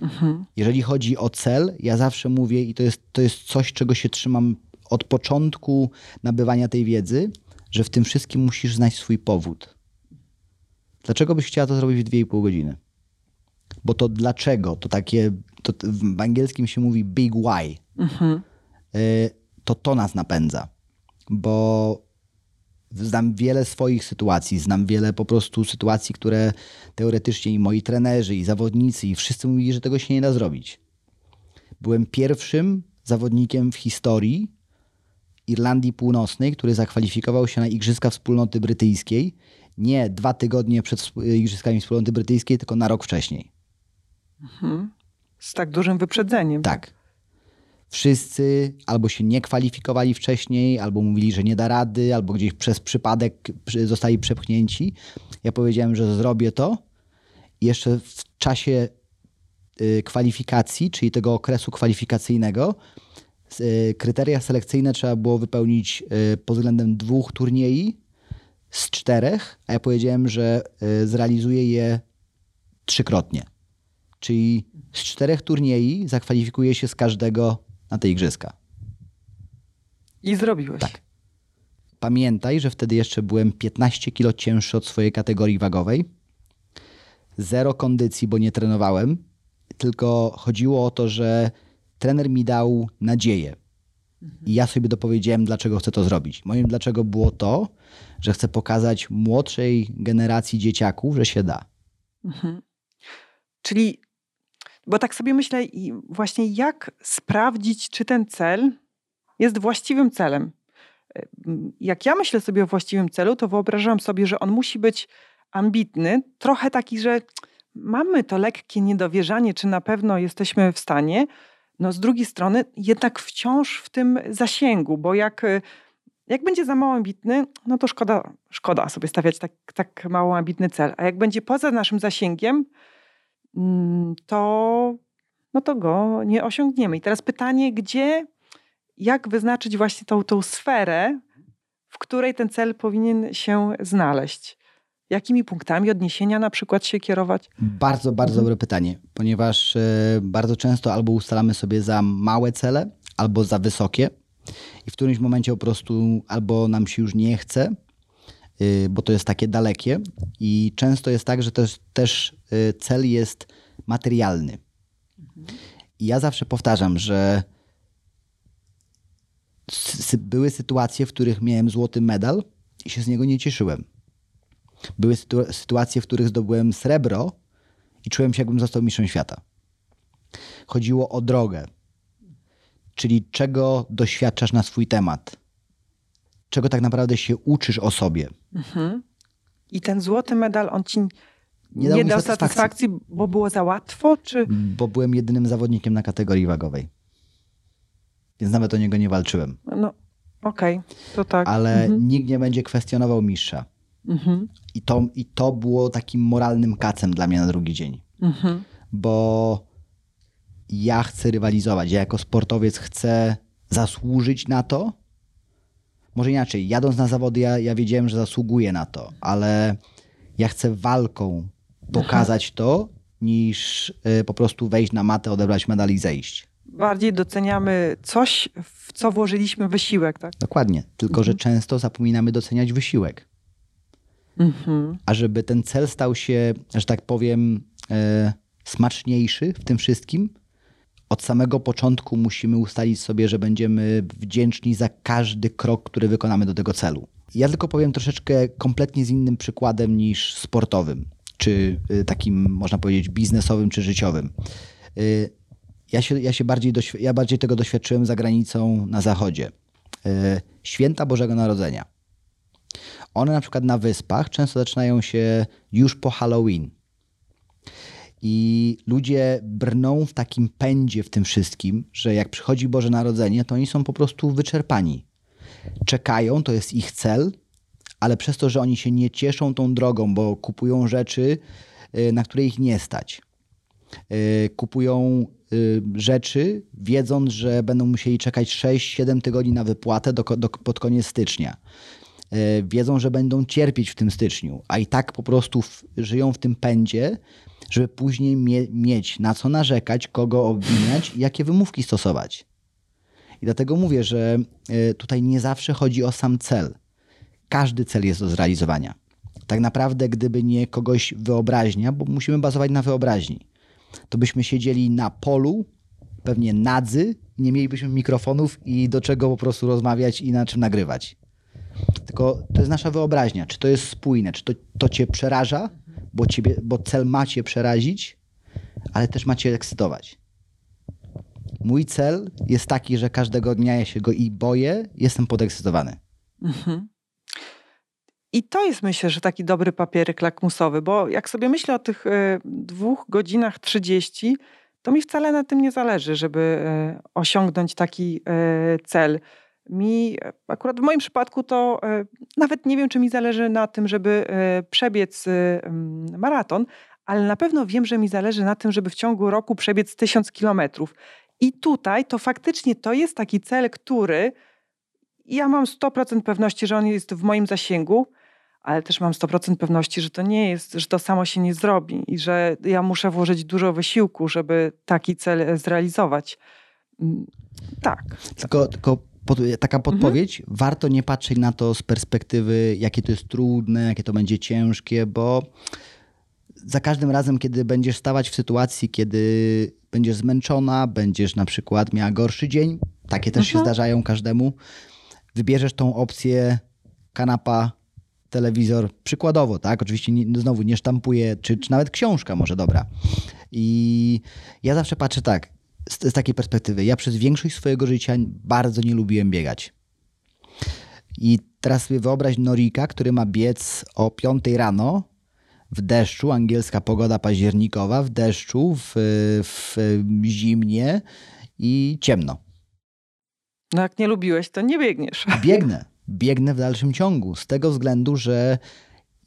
Mhm. Jeżeli chodzi o cel, ja zawsze mówię, i to jest, to jest coś, czego się trzymam od początku nabywania tej wiedzy, że w tym wszystkim musisz znać swój powód. Dlaczego byś chciała to zrobić w 2,5 godziny? Bo to dlaczego, to takie, to w angielskim się mówi big why. Mhm. Y, to to nas napędza. Bo znam wiele swoich sytuacji, znam wiele po prostu sytuacji, które teoretycznie i moi trenerzy, i zawodnicy, i wszyscy mówili, że tego się nie da zrobić. Byłem pierwszym zawodnikiem w historii Irlandii Północnej, który zakwalifikował się na Igrzyska Wspólnoty Brytyjskiej nie dwa tygodnie przed Igrzyskami Wspólnoty Brytyjskiej, tylko na rok wcześniej. Mhm. Z tak dużym wyprzedzeniem. Tak wszyscy albo się nie kwalifikowali wcześniej, albo mówili, że nie da rady, albo gdzieś przez przypadek zostali przepchnięci. Ja powiedziałem, że zrobię to. I jeszcze w czasie y, kwalifikacji, czyli tego okresu kwalifikacyjnego, y, kryteria selekcyjne trzeba było wypełnić y, pod względem dwóch turniej z czterech, a ja powiedziałem, że zrealizuję je trzykrotnie. Czyli z czterech turniej zakwalifikuję się z każdego na te igrzyska. I zrobiłeś. Tak. Pamiętaj, że wtedy jeszcze byłem 15 kilo cięższy od swojej kategorii wagowej. Zero kondycji, bo nie trenowałem. Tylko chodziło o to, że trener mi dał nadzieję. I ja sobie dopowiedziałem, dlaczego chcę to zrobić. Moim dlaczego było to, że chcę pokazać młodszej generacji dzieciaków, że się da. Mhm. Czyli, bo tak sobie myślę, i właśnie jak sprawdzić, czy ten cel jest właściwym celem. Jak ja myślę sobie o właściwym celu, to wyobrażam sobie, że on musi być ambitny, trochę taki, że mamy to lekkie niedowierzanie, czy na pewno jesteśmy w stanie. No z drugiej strony jednak wciąż w tym zasięgu, bo jak, jak będzie za mało ambitny, no to szkoda, szkoda sobie stawiać tak, tak mało ambitny cel. A jak będzie poza naszym zasięgiem, to, no to go nie osiągniemy. I teraz pytanie, gdzie, jak wyznaczyć właśnie tą, tą sferę, w której ten cel powinien się znaleźć? Jakimi punktami odniesienia na przykład się kierować? Bardzo, bardzo mhm. dobre pytanie, ponieważ e, bardzo często albo ustalamy sobie za małe cele, albo za wysokie i w którymś momencie po prostu albo nam się już nie chce, bo to jest takie dalekie i często jest tak, że też, też y, cel jest materialny. I ja zawsze powtarzam, że były sytuacje, w których miałem złoty medal i się z niego nie cieszyłem. Były sytu sytuacje, w których zdobyłem srebro i czułem się, jakbym został mistrzem świata. Chodziło o drogę, czyli czego doświadczasz na swój temat, czego tak naprawdę się uczysz o sobie. Mhm. I ten złoty medal, on ci nie dał, nie dał satysfakcji. satysfakcji, bo było za łatwo? Czy... Bo byłem jedynym zawodnikiem na kategorii wagowej. Więc nawet o niego nie walczyłem. No, okej, okay, to tak. Ale mhm. nikt nie będzie kwestionował mistrza. Mhm. I, to, I to było takim moralnym kacem dla mnie na drugi dzień. Mhm. Bo ja chcę rywalizować. Ja jako sportowiec chcę zasłużyć na to. Może inaczej, jadąc na zawody, ja, ja wiedziałem, że zasługuję na to, ale ja chcę walką pokazać to, niż y, po prostu wejść na matę, odebrać medal i zejść. Bardziej doceniamy coś, w co włożyliśmy wysiłek, tak? Dokładnie. Tylko, mhm. że często zapominamy doceniać wysiłek. Mhm. A żeby ten cel stał się, że tak powiem, e, smaczniejszy w tym wszystkim, od samego początku musimy ustalić sobie, że będziemy wdzięczni za każdy krok, który wykonamy do tego celu. Ja tylko powiem troszeczkę kompletnie z innym przykładem niż sportowym, czy y, takim, można powiedzieć, biznesowym czy życiowym. Y, ja się, ja się bardziej, ja bardziej tego doświadczyłem za granicą na zachodzie. Y, święta Bożego Narodzenia. One na przykład na wyspach często zaczynają się już po Halloween. I ludzie brną w takim pędzie w tym wszystkim, że jak przychodzi Boże Narodzenie, to oni są po prostu wyczerpani. Czekają, to jest ich cel, ale przez to, że oni się nie cieszą tą drogą, bo kupują rzeczy, y, na które ich nie stać. Y, kupują y, rzeczy, wiedząc, że będą musieli czekać 6-7 tygodni na wypłatę do, do, pod koniec stycznia. Wiedzą, że będą cierpieć w tym styczniu, a i tak po prostu w, żyją w tym pędzie, żeby później mie mieć na co narzekać, kogo obwiniać i jakie wymówki stosować. I dlatego mówię, że e, tutaj nie zawsze chodzi o sam cel. Każdy cel jest do zrealizowania. Tak naprawdę, gdyby nie kogoś wyobraźnia, bo musimy bazować na wyobraźni, to byśmy siedzieli na polu, pewnie nadzy, nie mielibyśmy mikrofonów i do czego po prostu rozmawiać i na czym nagrywać. Tylko to jest nasza wyobraźnia. Czy to jest spójne, czy to, to cię przeraża, bo, ciebie, bo cel macie przerazić, ale też macie ekscytować. Mój cel jest taki, że każdego dnia ja się go i boję, jestem podekscytowany. Mhm. I to jest myślę, że taki dobry papierek lakmusowy, bo jak sobie myślę o tych y, dwóch godzinach trzydzieści, to mi wcale na tym nie zależy, żeby y, osiągnąć taki y, cel. Mi, akurat w moim przypadku, to nawet nie wiem, czy mi zależy na tym, żeby przebiec maraton, ale na pewno wiem, że mi zależy na tym, żeby w ciągu roku przebiec tysiąc kilometrów. I tutaj to faktycznie to jest taki cel, który ja mam 100% pewności, że on jest w moim zasięgu, ale też mam 100% pewności, że to nie jest, że to samo się nie zrobi i że ja muszę włożyć dużo wysiłku, żeby taki cel zrealizować. Mm, tak. Tylko, tylko pod, taka podpowiedź, mhm. warto nie patrzeć na to z perspektywy, jakie to jest trudne, jakie to będzie ciężkie, bo za każdym razem, kiedy będziesz stawać w sytuacji, kiedy będziesz zmęczona, będziesz na przykład miała gorszy dzień, takie też się Mhm. zdarzają każdemu, wybierzesz tą opcję kanapa, telewizor, przykładowo, tak? Oczywiście nie, znowu nie sztampuję, czy, czy nawet książka może dobra. I ja zawsze patrzę tak, z, z takiej perspektywy. Ja przez większość swojego życia bardzo nie lubiłem biegać. I teraz sobie wyobraź Norika, który ma biec o 5 rano w deszczu, angielska pogoda październikowa, w deszczu, w, w zimnie i ciemno. No jak nie lubiłeś, to nie biegniesz. Biegnę, biegnę w dalszym ciągu, z tego względu, że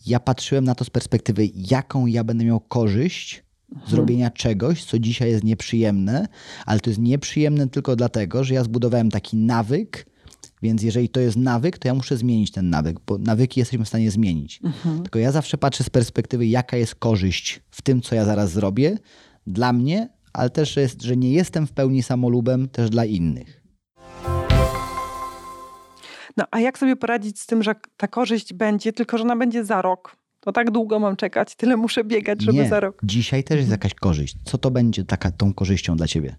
ja patrzyłem na to z perspektywy, jaką ja będę miał korzyść z robienia czegoś, co dzisiaj jest nieprzyjemne, ale to jest nieprzyjemne tylko dlatego, że ja zbudowałem taki nawyk, więc jeżeli to jest nawyk, to ja muszę zmienić ten nawyk, bo nawyki jesteśmy w stanie zmienić. Tylko ja zawsze patrzę z perspektywy, jaka jest korzyść w tym, co ja zaraz zrobię dla mnie, ale też, jest, że nie jestem w pełni samolubem też dla innych. No a jak sobie poradzić z tym, że ta korzyść będzie, tylko że ona będzie za rok? To tak długo mam czekać, tyle muszę biegać, żeby nie, za rok. dzisiaj też jest jakaś korzyść. Co to będzie taka, tą korzyścią dla ciebie?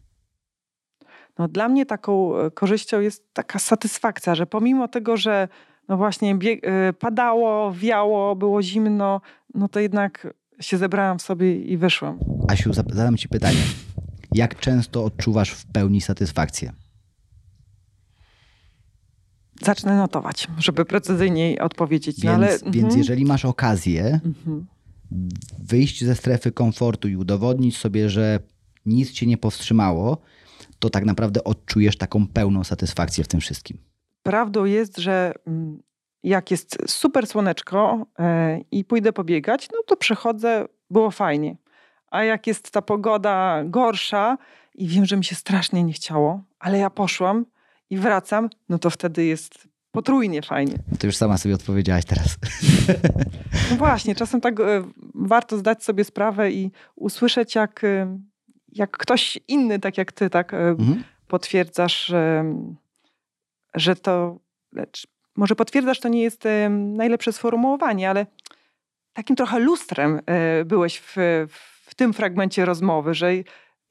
No, dla mnie taką e, korzyścią jest taka satysfakcja, że pomimo tego, że no właśnie e, padało, wiało, było zimno, no to jednak się zebrałam w sobie i wyszłam. Asiu, zadam ci pytanie. Jak często odczuwasz w pełni satysfakcję? Zacznę notować, żeby precyzyjniej odpowiedzieć. Więc, no, ale, więc mhm. jeżeli masz okazję Mhm. wyjść ze strefy komfortu i udowodnić sobie, że nic cię nie powstrzymało, to tak naprawdę odczujesz taką pełną satysfakcję w tym wszystkim. Prawdą jest, że mm, jak jest super słoneczko e, i pójdę pobiegać, no to przychodzę, było fajnie. A jak jest ta pogoda gorsza i wiem, że mi się strasznie nie chciało, ale ja poszłam i wracam, no to wtedy jest potrójnie fajnie. To już sama sobie odpowiedziałaś teraz. No właśnie, czasem tak e, warto zdać sobie sprawę i usłyszeć, jak, e, jak ktoś inny, tak jak ty, tak e, Mhm. potwierdzasz, że, że to. Lecz może potwierdzasz, to nie jest najlepsze sformułowanie, ale takim trochę lustrem byłeś w, w tym fragmencie rozmowy, że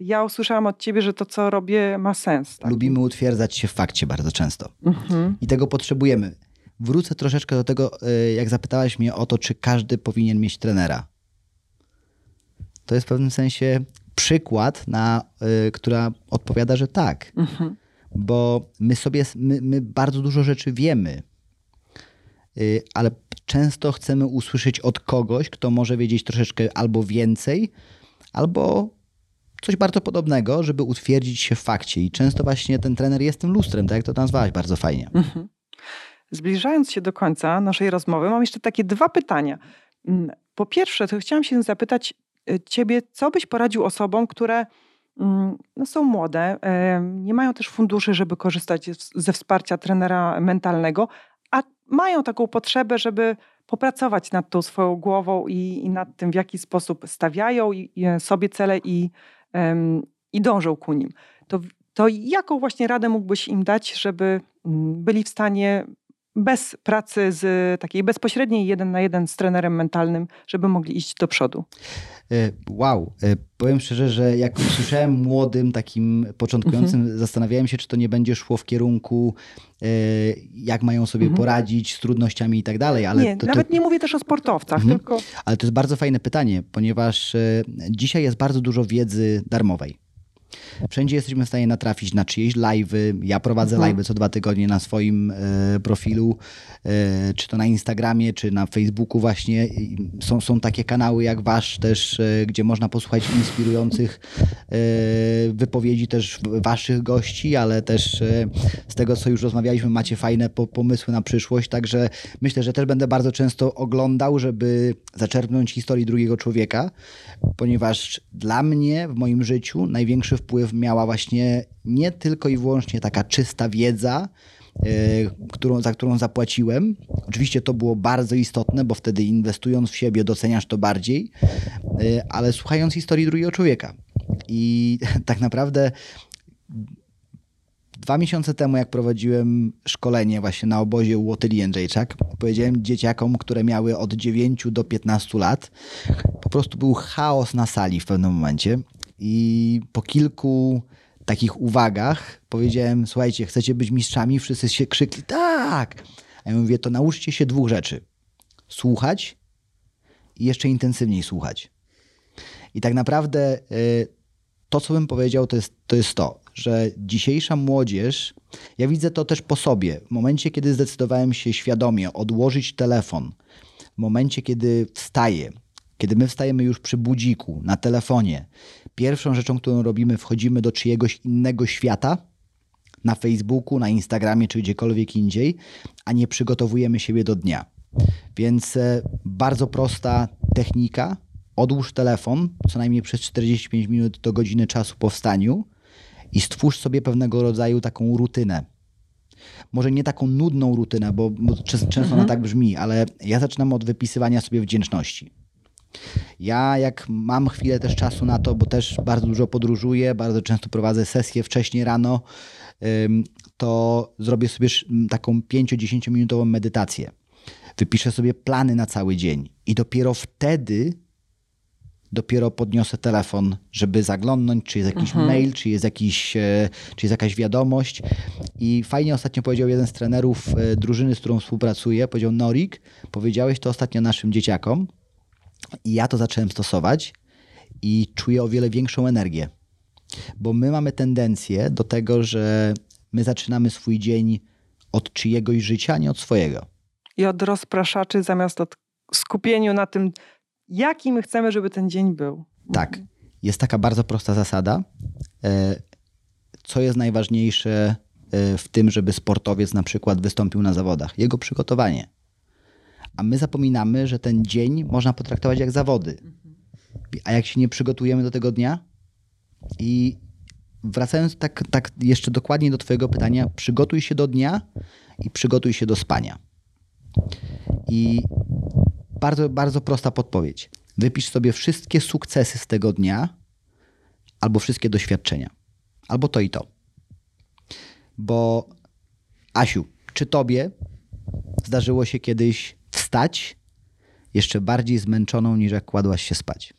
ja usłyszałam od ciebie, że to, co robię, ma sens. Tak? Lubimy utwierdzać się w fakcie bardzo często. Mhm. I tego potrzebujemy. Wrócę troszeczkę do tego, y, jak zapytałaś mnie o to, czy każdy powinien mieć trenera. To jest w pewnym sensie przykład, na, y, która odpowiada, że tak. Mhm. Bo my sobie, my, my bardzo dużo rzeczy wiemy, y, ale często chcemy usłyszeć od kogoś, kto może wiedzieć troszeczkę albo więcej, albo coś bardzo podobnego, żeby utwierdzić się w fakcie. I często właśnie ten trener jest tym lustrem, tak jak to nazwałaś bardzo fajnie. Mhm. Zbliżając się do końca naszej rozmowy, mam jeszcze takie dwa pytania. Mm, Po pierwsze, to chciałam się zapytać y, ciebie, co byś poradził osobom, które mm, no, są młode, nie mają też funduszy, żeby korzystać ze wsparcia trenera mentalnego, a mają taką potrzebę, żeby popracować nad tą swoją głową i, i nad tym, w jaki sposób stawiają i sobie cele i, i dążą ku nim. To, to jaką właśnie radę mógłbyś im dać, żeby mm, byli w stanie bez pracy z takiej bezpośredniej jeden na jeden z trenerem mentalnym, żeby mogli iść do przodu? E, Wow, E, powiem szczerze, że jak usłyszałem młodym, takim początkującym, zastanawiałem się, czy to nie będzie szło w kierunku, e, jak mają sobie Mhm. poradzić z trudnościami i tak dalej, ale nie, to, to, nawet nie mówię też o sportowcach, Mhm. tylko Ale to jest bardzo fajne pytanie, ponieważ dzisiaj jest bardzo dużo wiedzy darmowej. Wszędzie jesteśmy w stanie natrafić na czyjeś live'y. Ja prowadzę Mhm. live'y co dwa tygodnie na swoim e, profilu, e, czy to na Instagramie, czy na Facebooku właśnie. Są, są takie kanały jak wasz też, e, gdzie można posłuchać inspirujących e, wypowiedzi też waszych gości, ale też e, z tego, co już rozmawialiśmy, macie fajne po, pomysły na przyszłość, także myślę, że też będę bardzo często oglądał, żeby zaczerpnąć historii drugiego człowieka, ponieważ dla mnie w moim życiu największy wpływ miała właśnie nie tylko i wyłącznie taka czysta wiedza, e, którą, za którą zapłaciłem. Oczywiście to było bardzo istotne, bo wtedy inwestując w siebie doceniasz to bardziej, e, ale słuchając historii drugiego człowieka. I tak naprawdę Dwa miesiące temu, jak prowadziłem szkolenie właśnie na obozie u Otyli Jędrzejczak, powiedziałem dzieciakom, które miały od 9 do 15 lat, po prostu był chaos na sali w pewnym momencie i po kilku takich uwagach powiedziałem, słuchajcie, chcecie być mistrzami? Wszyscy się krzykli, tak! A ja mówię, to nauczcie się dwóch rzeczy. Słuchać i jeszcze intensywniej słuchać. I tak naprawdę y, to, co bym powiedział, to jest, to jest to, że dzisiejsza młodzież, ja widzę to też po sobie. W momencie, kiedy zdecydowałem się świadomie odłożyć telefon, w momencie, kiedy wstaję, kiedy my wstajemy już przy budziku, na telefonie, pierwszą rzeczą, którą robimy, wchodzimy do czyjegoś innego świata, na Facebooku, na Instagramie czy gdziekolwiek indziej, a nie przygotowujemy siebie do dnia. Więc e, bardzo prosta technika. Odłóż telefon co najmniej przez 45 minut do godziny czasu po wstaniu i stwórz sobie pewnego rodzaju taką rutynę. Może nie taką nudną rutynę, bo, bo często mhm. ona tak brzmi, ale ja zaczynam od wypisywania sobie wdzięczności. Ja, jak mam chwilę też czasu na to, bo też bardzo dużo podróżuję, bardzo często prowadzę sesje wcześniej rano, to zrobię sobie taką 5-10 minutową medytację. Wypiszę sobie plany na cały dzień i dopiero wtedy dopiero podniosę telefon, żeby zaglądnąć, czy jest jakiś mhm. mail, czy jest, jakiś, e, czy jest jakaś wiadomość. I fajnie ostatnio powiedział jeden z trenerów e, drużyny, z którą współpracuję, powiedział Norik, powiedziałeś to ostatnio naszym dzieciakom i ja to zacząłem stosować i czuję o wiele większą energię. Bo my mamy tendencję do tego, że my zaczynamy swój dzień od czyjegoś życia, nie od swojego. I od rozpraszaczy zamiast od skupieniu na tym, jaki my chcemy, żeby ten dzień był. Tak. Jest taka bardzo prosta zasada. E, co jest najważniejsze e, w tym, żeby sportowiec na przykład wystąpił na zawodach? Jego przygotowanie. A my zapominamy, że ten dzień można potraktować jak zawody. A jak się nie przygotujemy do tego dnia? I wracając tak, tak jeszcze dokładnie do Twojego pytania, przygotuj się do dnia i przygotuj się do spania. I bardzo, bardzo prosta podpowiedź. Wypisz sobie wszystkie sukcesy z tego dnia albo wszystkie doświadczenia. Albo to i to. Bo Asiu, czy tobie zdarzyło się kiedyś wstać jeszcze bardziej zmęczoną niż jak kładłaś się spać?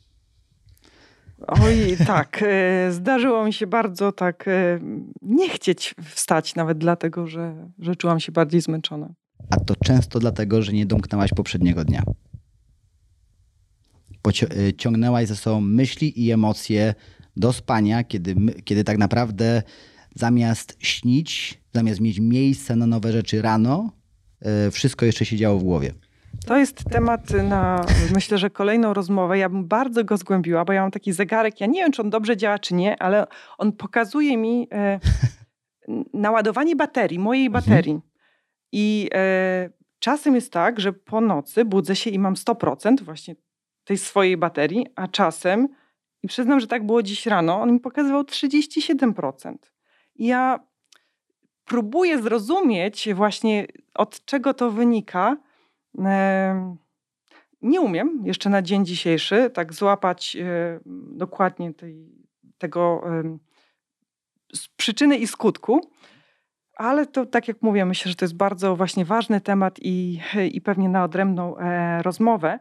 Oj, tak. E, zdarzyło mi się bardzo tak e, nie chcieć wstać, nawet dlatego, że, że czułam się bardziej zmęczona. A to często dlatego, że nie domknęłaś poprzedniego dnia. E, ciągnęłaś ze sobą myśli i emocje do spania, kiedy, kiedy tak naprawdę zamiast śnić, zamiast mieć miejsce na nowe rzeczy rano, wszystko jeszcze się działo w głowie. To jest temat na, myślę, że kolejną rozmowę. Ja bym bardzo go zgłębiła, bo ja mam taki zegarek, ja nie wiem, czy on dobrze działa, czy nie, ale on pokazuje mi e, naładowanie baterii, mojej mhm. baterii. I e, czasem jest tak, że po nocy budzę się i mam 100% właśnie tej swojej baterii, a czasem, i przyznam, że tak było dziś rano, on mi pokazywał 37%. I ja próbuję zrozumieć właśnie, od czego to wynika, nie umiem jeszcze na dzień dzisiejszy tak złapać e, dokładnie tej, tego przyczyny i skutku, ale to tak jak mówię, myślę, że to jest bardzo właśnie ważny temat i, i pewnie na odrębną e, rozmowę.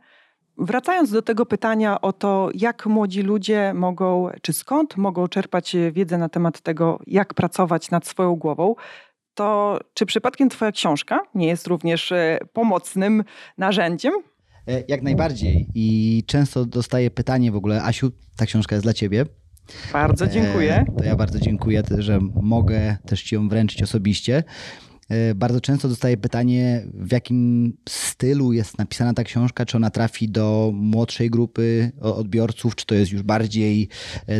Wracając do tego pytania o to, jak młodzi ludzie mogą, czy skąd mogą czerpać wiedzę na temat tego, jak pracować nad swoją głową, to czy przypadkiem Twoja książka nie jest również e, pomocnym narzędziem? E, jak najbardziej. I często dostaję pytanie w ogóle, Asiu, ta książka jest dla Ciebie. Bardzo dziękuję. E, to ja bardzo dziękuję, że mogę też Ci ją wręczyć osobiście. Bardzo często dostaję pytanie, w jakim stylu jest napisana ta książka, czy ona trafi do młodszej grupy odbiorców, czy to jest już bardziej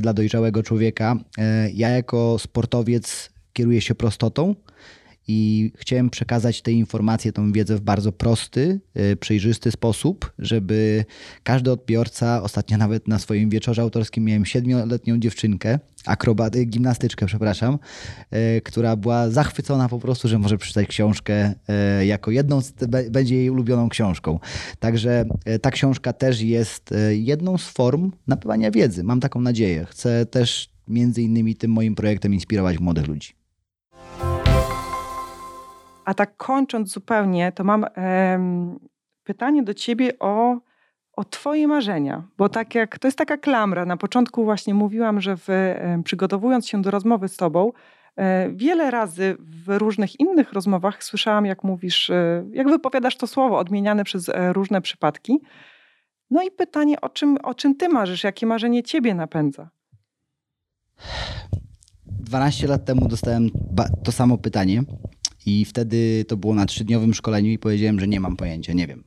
dla dojrzałego człowieka. Ja jako sportowiec kieruję się prostotą i chciałem przekazać te informacje, tą wiedzę w bardzo prosty, y, przejrzysty sposób, żeby każdy odbiorca, ostatnio nawet na swoim wieczorze autorskim miałem siedmioletnią dziewczynkę, akrobat, gimnastyczkę, przepraszam, y, która była zachwycona po prostu, że może przeczytać książkę y, jako jedną, z, będzie jej ulubioną książką. Także ta książka też jest jedną z form nabywania wiedzy. Mam taką nadzieję. Chcę też między innymi tym moim projektem inspirować młodych ludzi. A tak kończąc zupełnie, to mam pytanie do ciebie o, o twoje marzenia. Bo tak jak, to jest taka klamra. Na początku właśnie mówiłam, że w, przygotowując się do rozmowy z tobą, e, Wiele razy w różnych innych rozmowach słyszałam, jak mówisz, e, jak wypowiadasz to słowo odmieniane przez e, różne przypadki. No i pytanie, o czym, o czym ty marzysz? Jakie marzenie ciebie napędza? 12 lat temu dostałem to samo pytanie i wtedy to było na trzydniowym szkoleniu i powiedziałem, że nie mam pojęcia, nie wiem.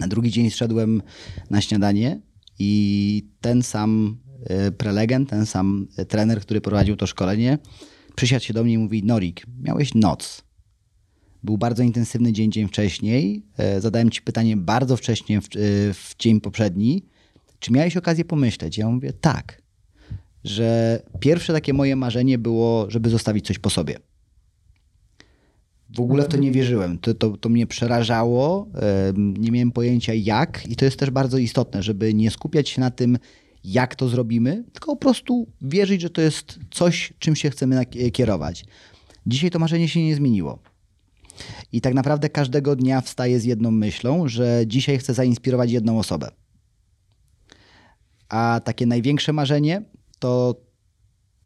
Na drugi dzień szedłem na śniadanie i ten sam e, prelegent, ten sam e, trener, który prowadził to szkolenie, przysiadł się do mnie i mówi: Norik, miałeś noc. Był bardzo intensywny dzień, dzień wcześniej. E, zadałem ci pytanie bardzo wcześnie, w, w dzień poprzedni. Czy miałeś okazję pomyśleć? Ja mówię: tak. Że pierwsze takie moje marzenie było, żeby zostawić coś po sobie. W ogóle w to nie wierzyłem. To, to, to mnie przerażało. Nie miałem pojęcia jak, i to jest też bardzo istotne, żeby nie skupiać się na tym, jak to zrobimy, tylko po prostu wierzyć, że to jest coś, czym się chcemy kierować. Dzisiaj to marzenie się nie zmieniło. I tak naprawdę każdego dnia wstaję z jedną myślą, że dzisiaj chcę zainspirować jedną osobę. A takie największe marzenie to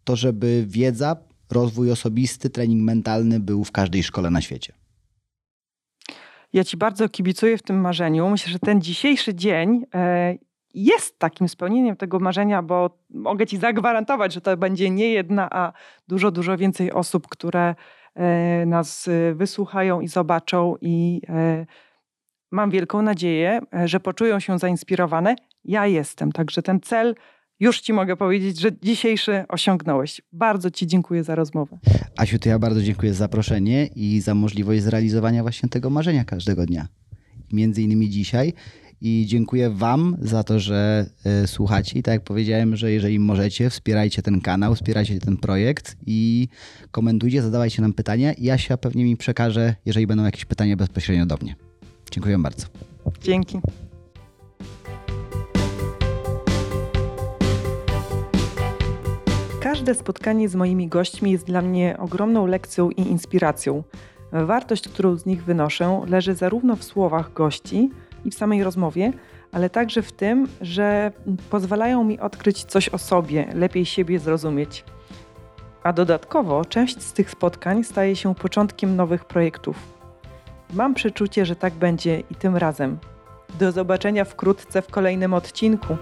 to, żeby wiedza rozwój osobisty, trening mentalny był w każdej szkole na świecie. Ja Ci bardzo kibicuję w tym marzeniu. Myślę, że ten dzisiejszy dzień e, jest takim spełnieniem tego marzenia, bo mogę Ci zagwarantować, że to będzie nie jedna, a dużo, dużo więcej osób, które e, nas e, wysłuchają i zobaczą i mam wielką nadzieję, że poczują się zainspirowane. Ja jestem, także ten cel już Ci mogę powiedzieć, że dzisiejszy osiągnąłeś. Bardzo Ci dziękuję za rozmowę. Asiu, to ja bardzo dziękuję za zaproszenie i za możliwość zrealizowania właśnie tego marzenia każdego dnia. Między innymi dzisiaj. I dziękuję Wam za to, że y, słuchacie. I tak jak powiedziałem, że jeżeli możecie, wspierajcie ten kanał, wspierajcie ten projekt i komentujcie, zadawajcie nam pytania. I Asia pewnie mi przekaże, jeżeli będą jakieś pytania bezpośrednio do mnie. Dziękuję bardzo. Dzięki. Każde spotkanie z moimi gośćmi jest dla mnie ogromną lekcją i inspiracją. Wartość, którą z nich wynoszę, leży zarówno w słowach gości i w samej rozmowie, ale także w tym, że pozwalają mi odkryć coś o sobie, lepiej siebie zrozumieć. A dodatkowo część z tych spotkań staje się początkiem nowych projektów. Mam przeczucie, że tak będzie i tym razem. Do zobaczenia wkrótce w kolejnym odcinku.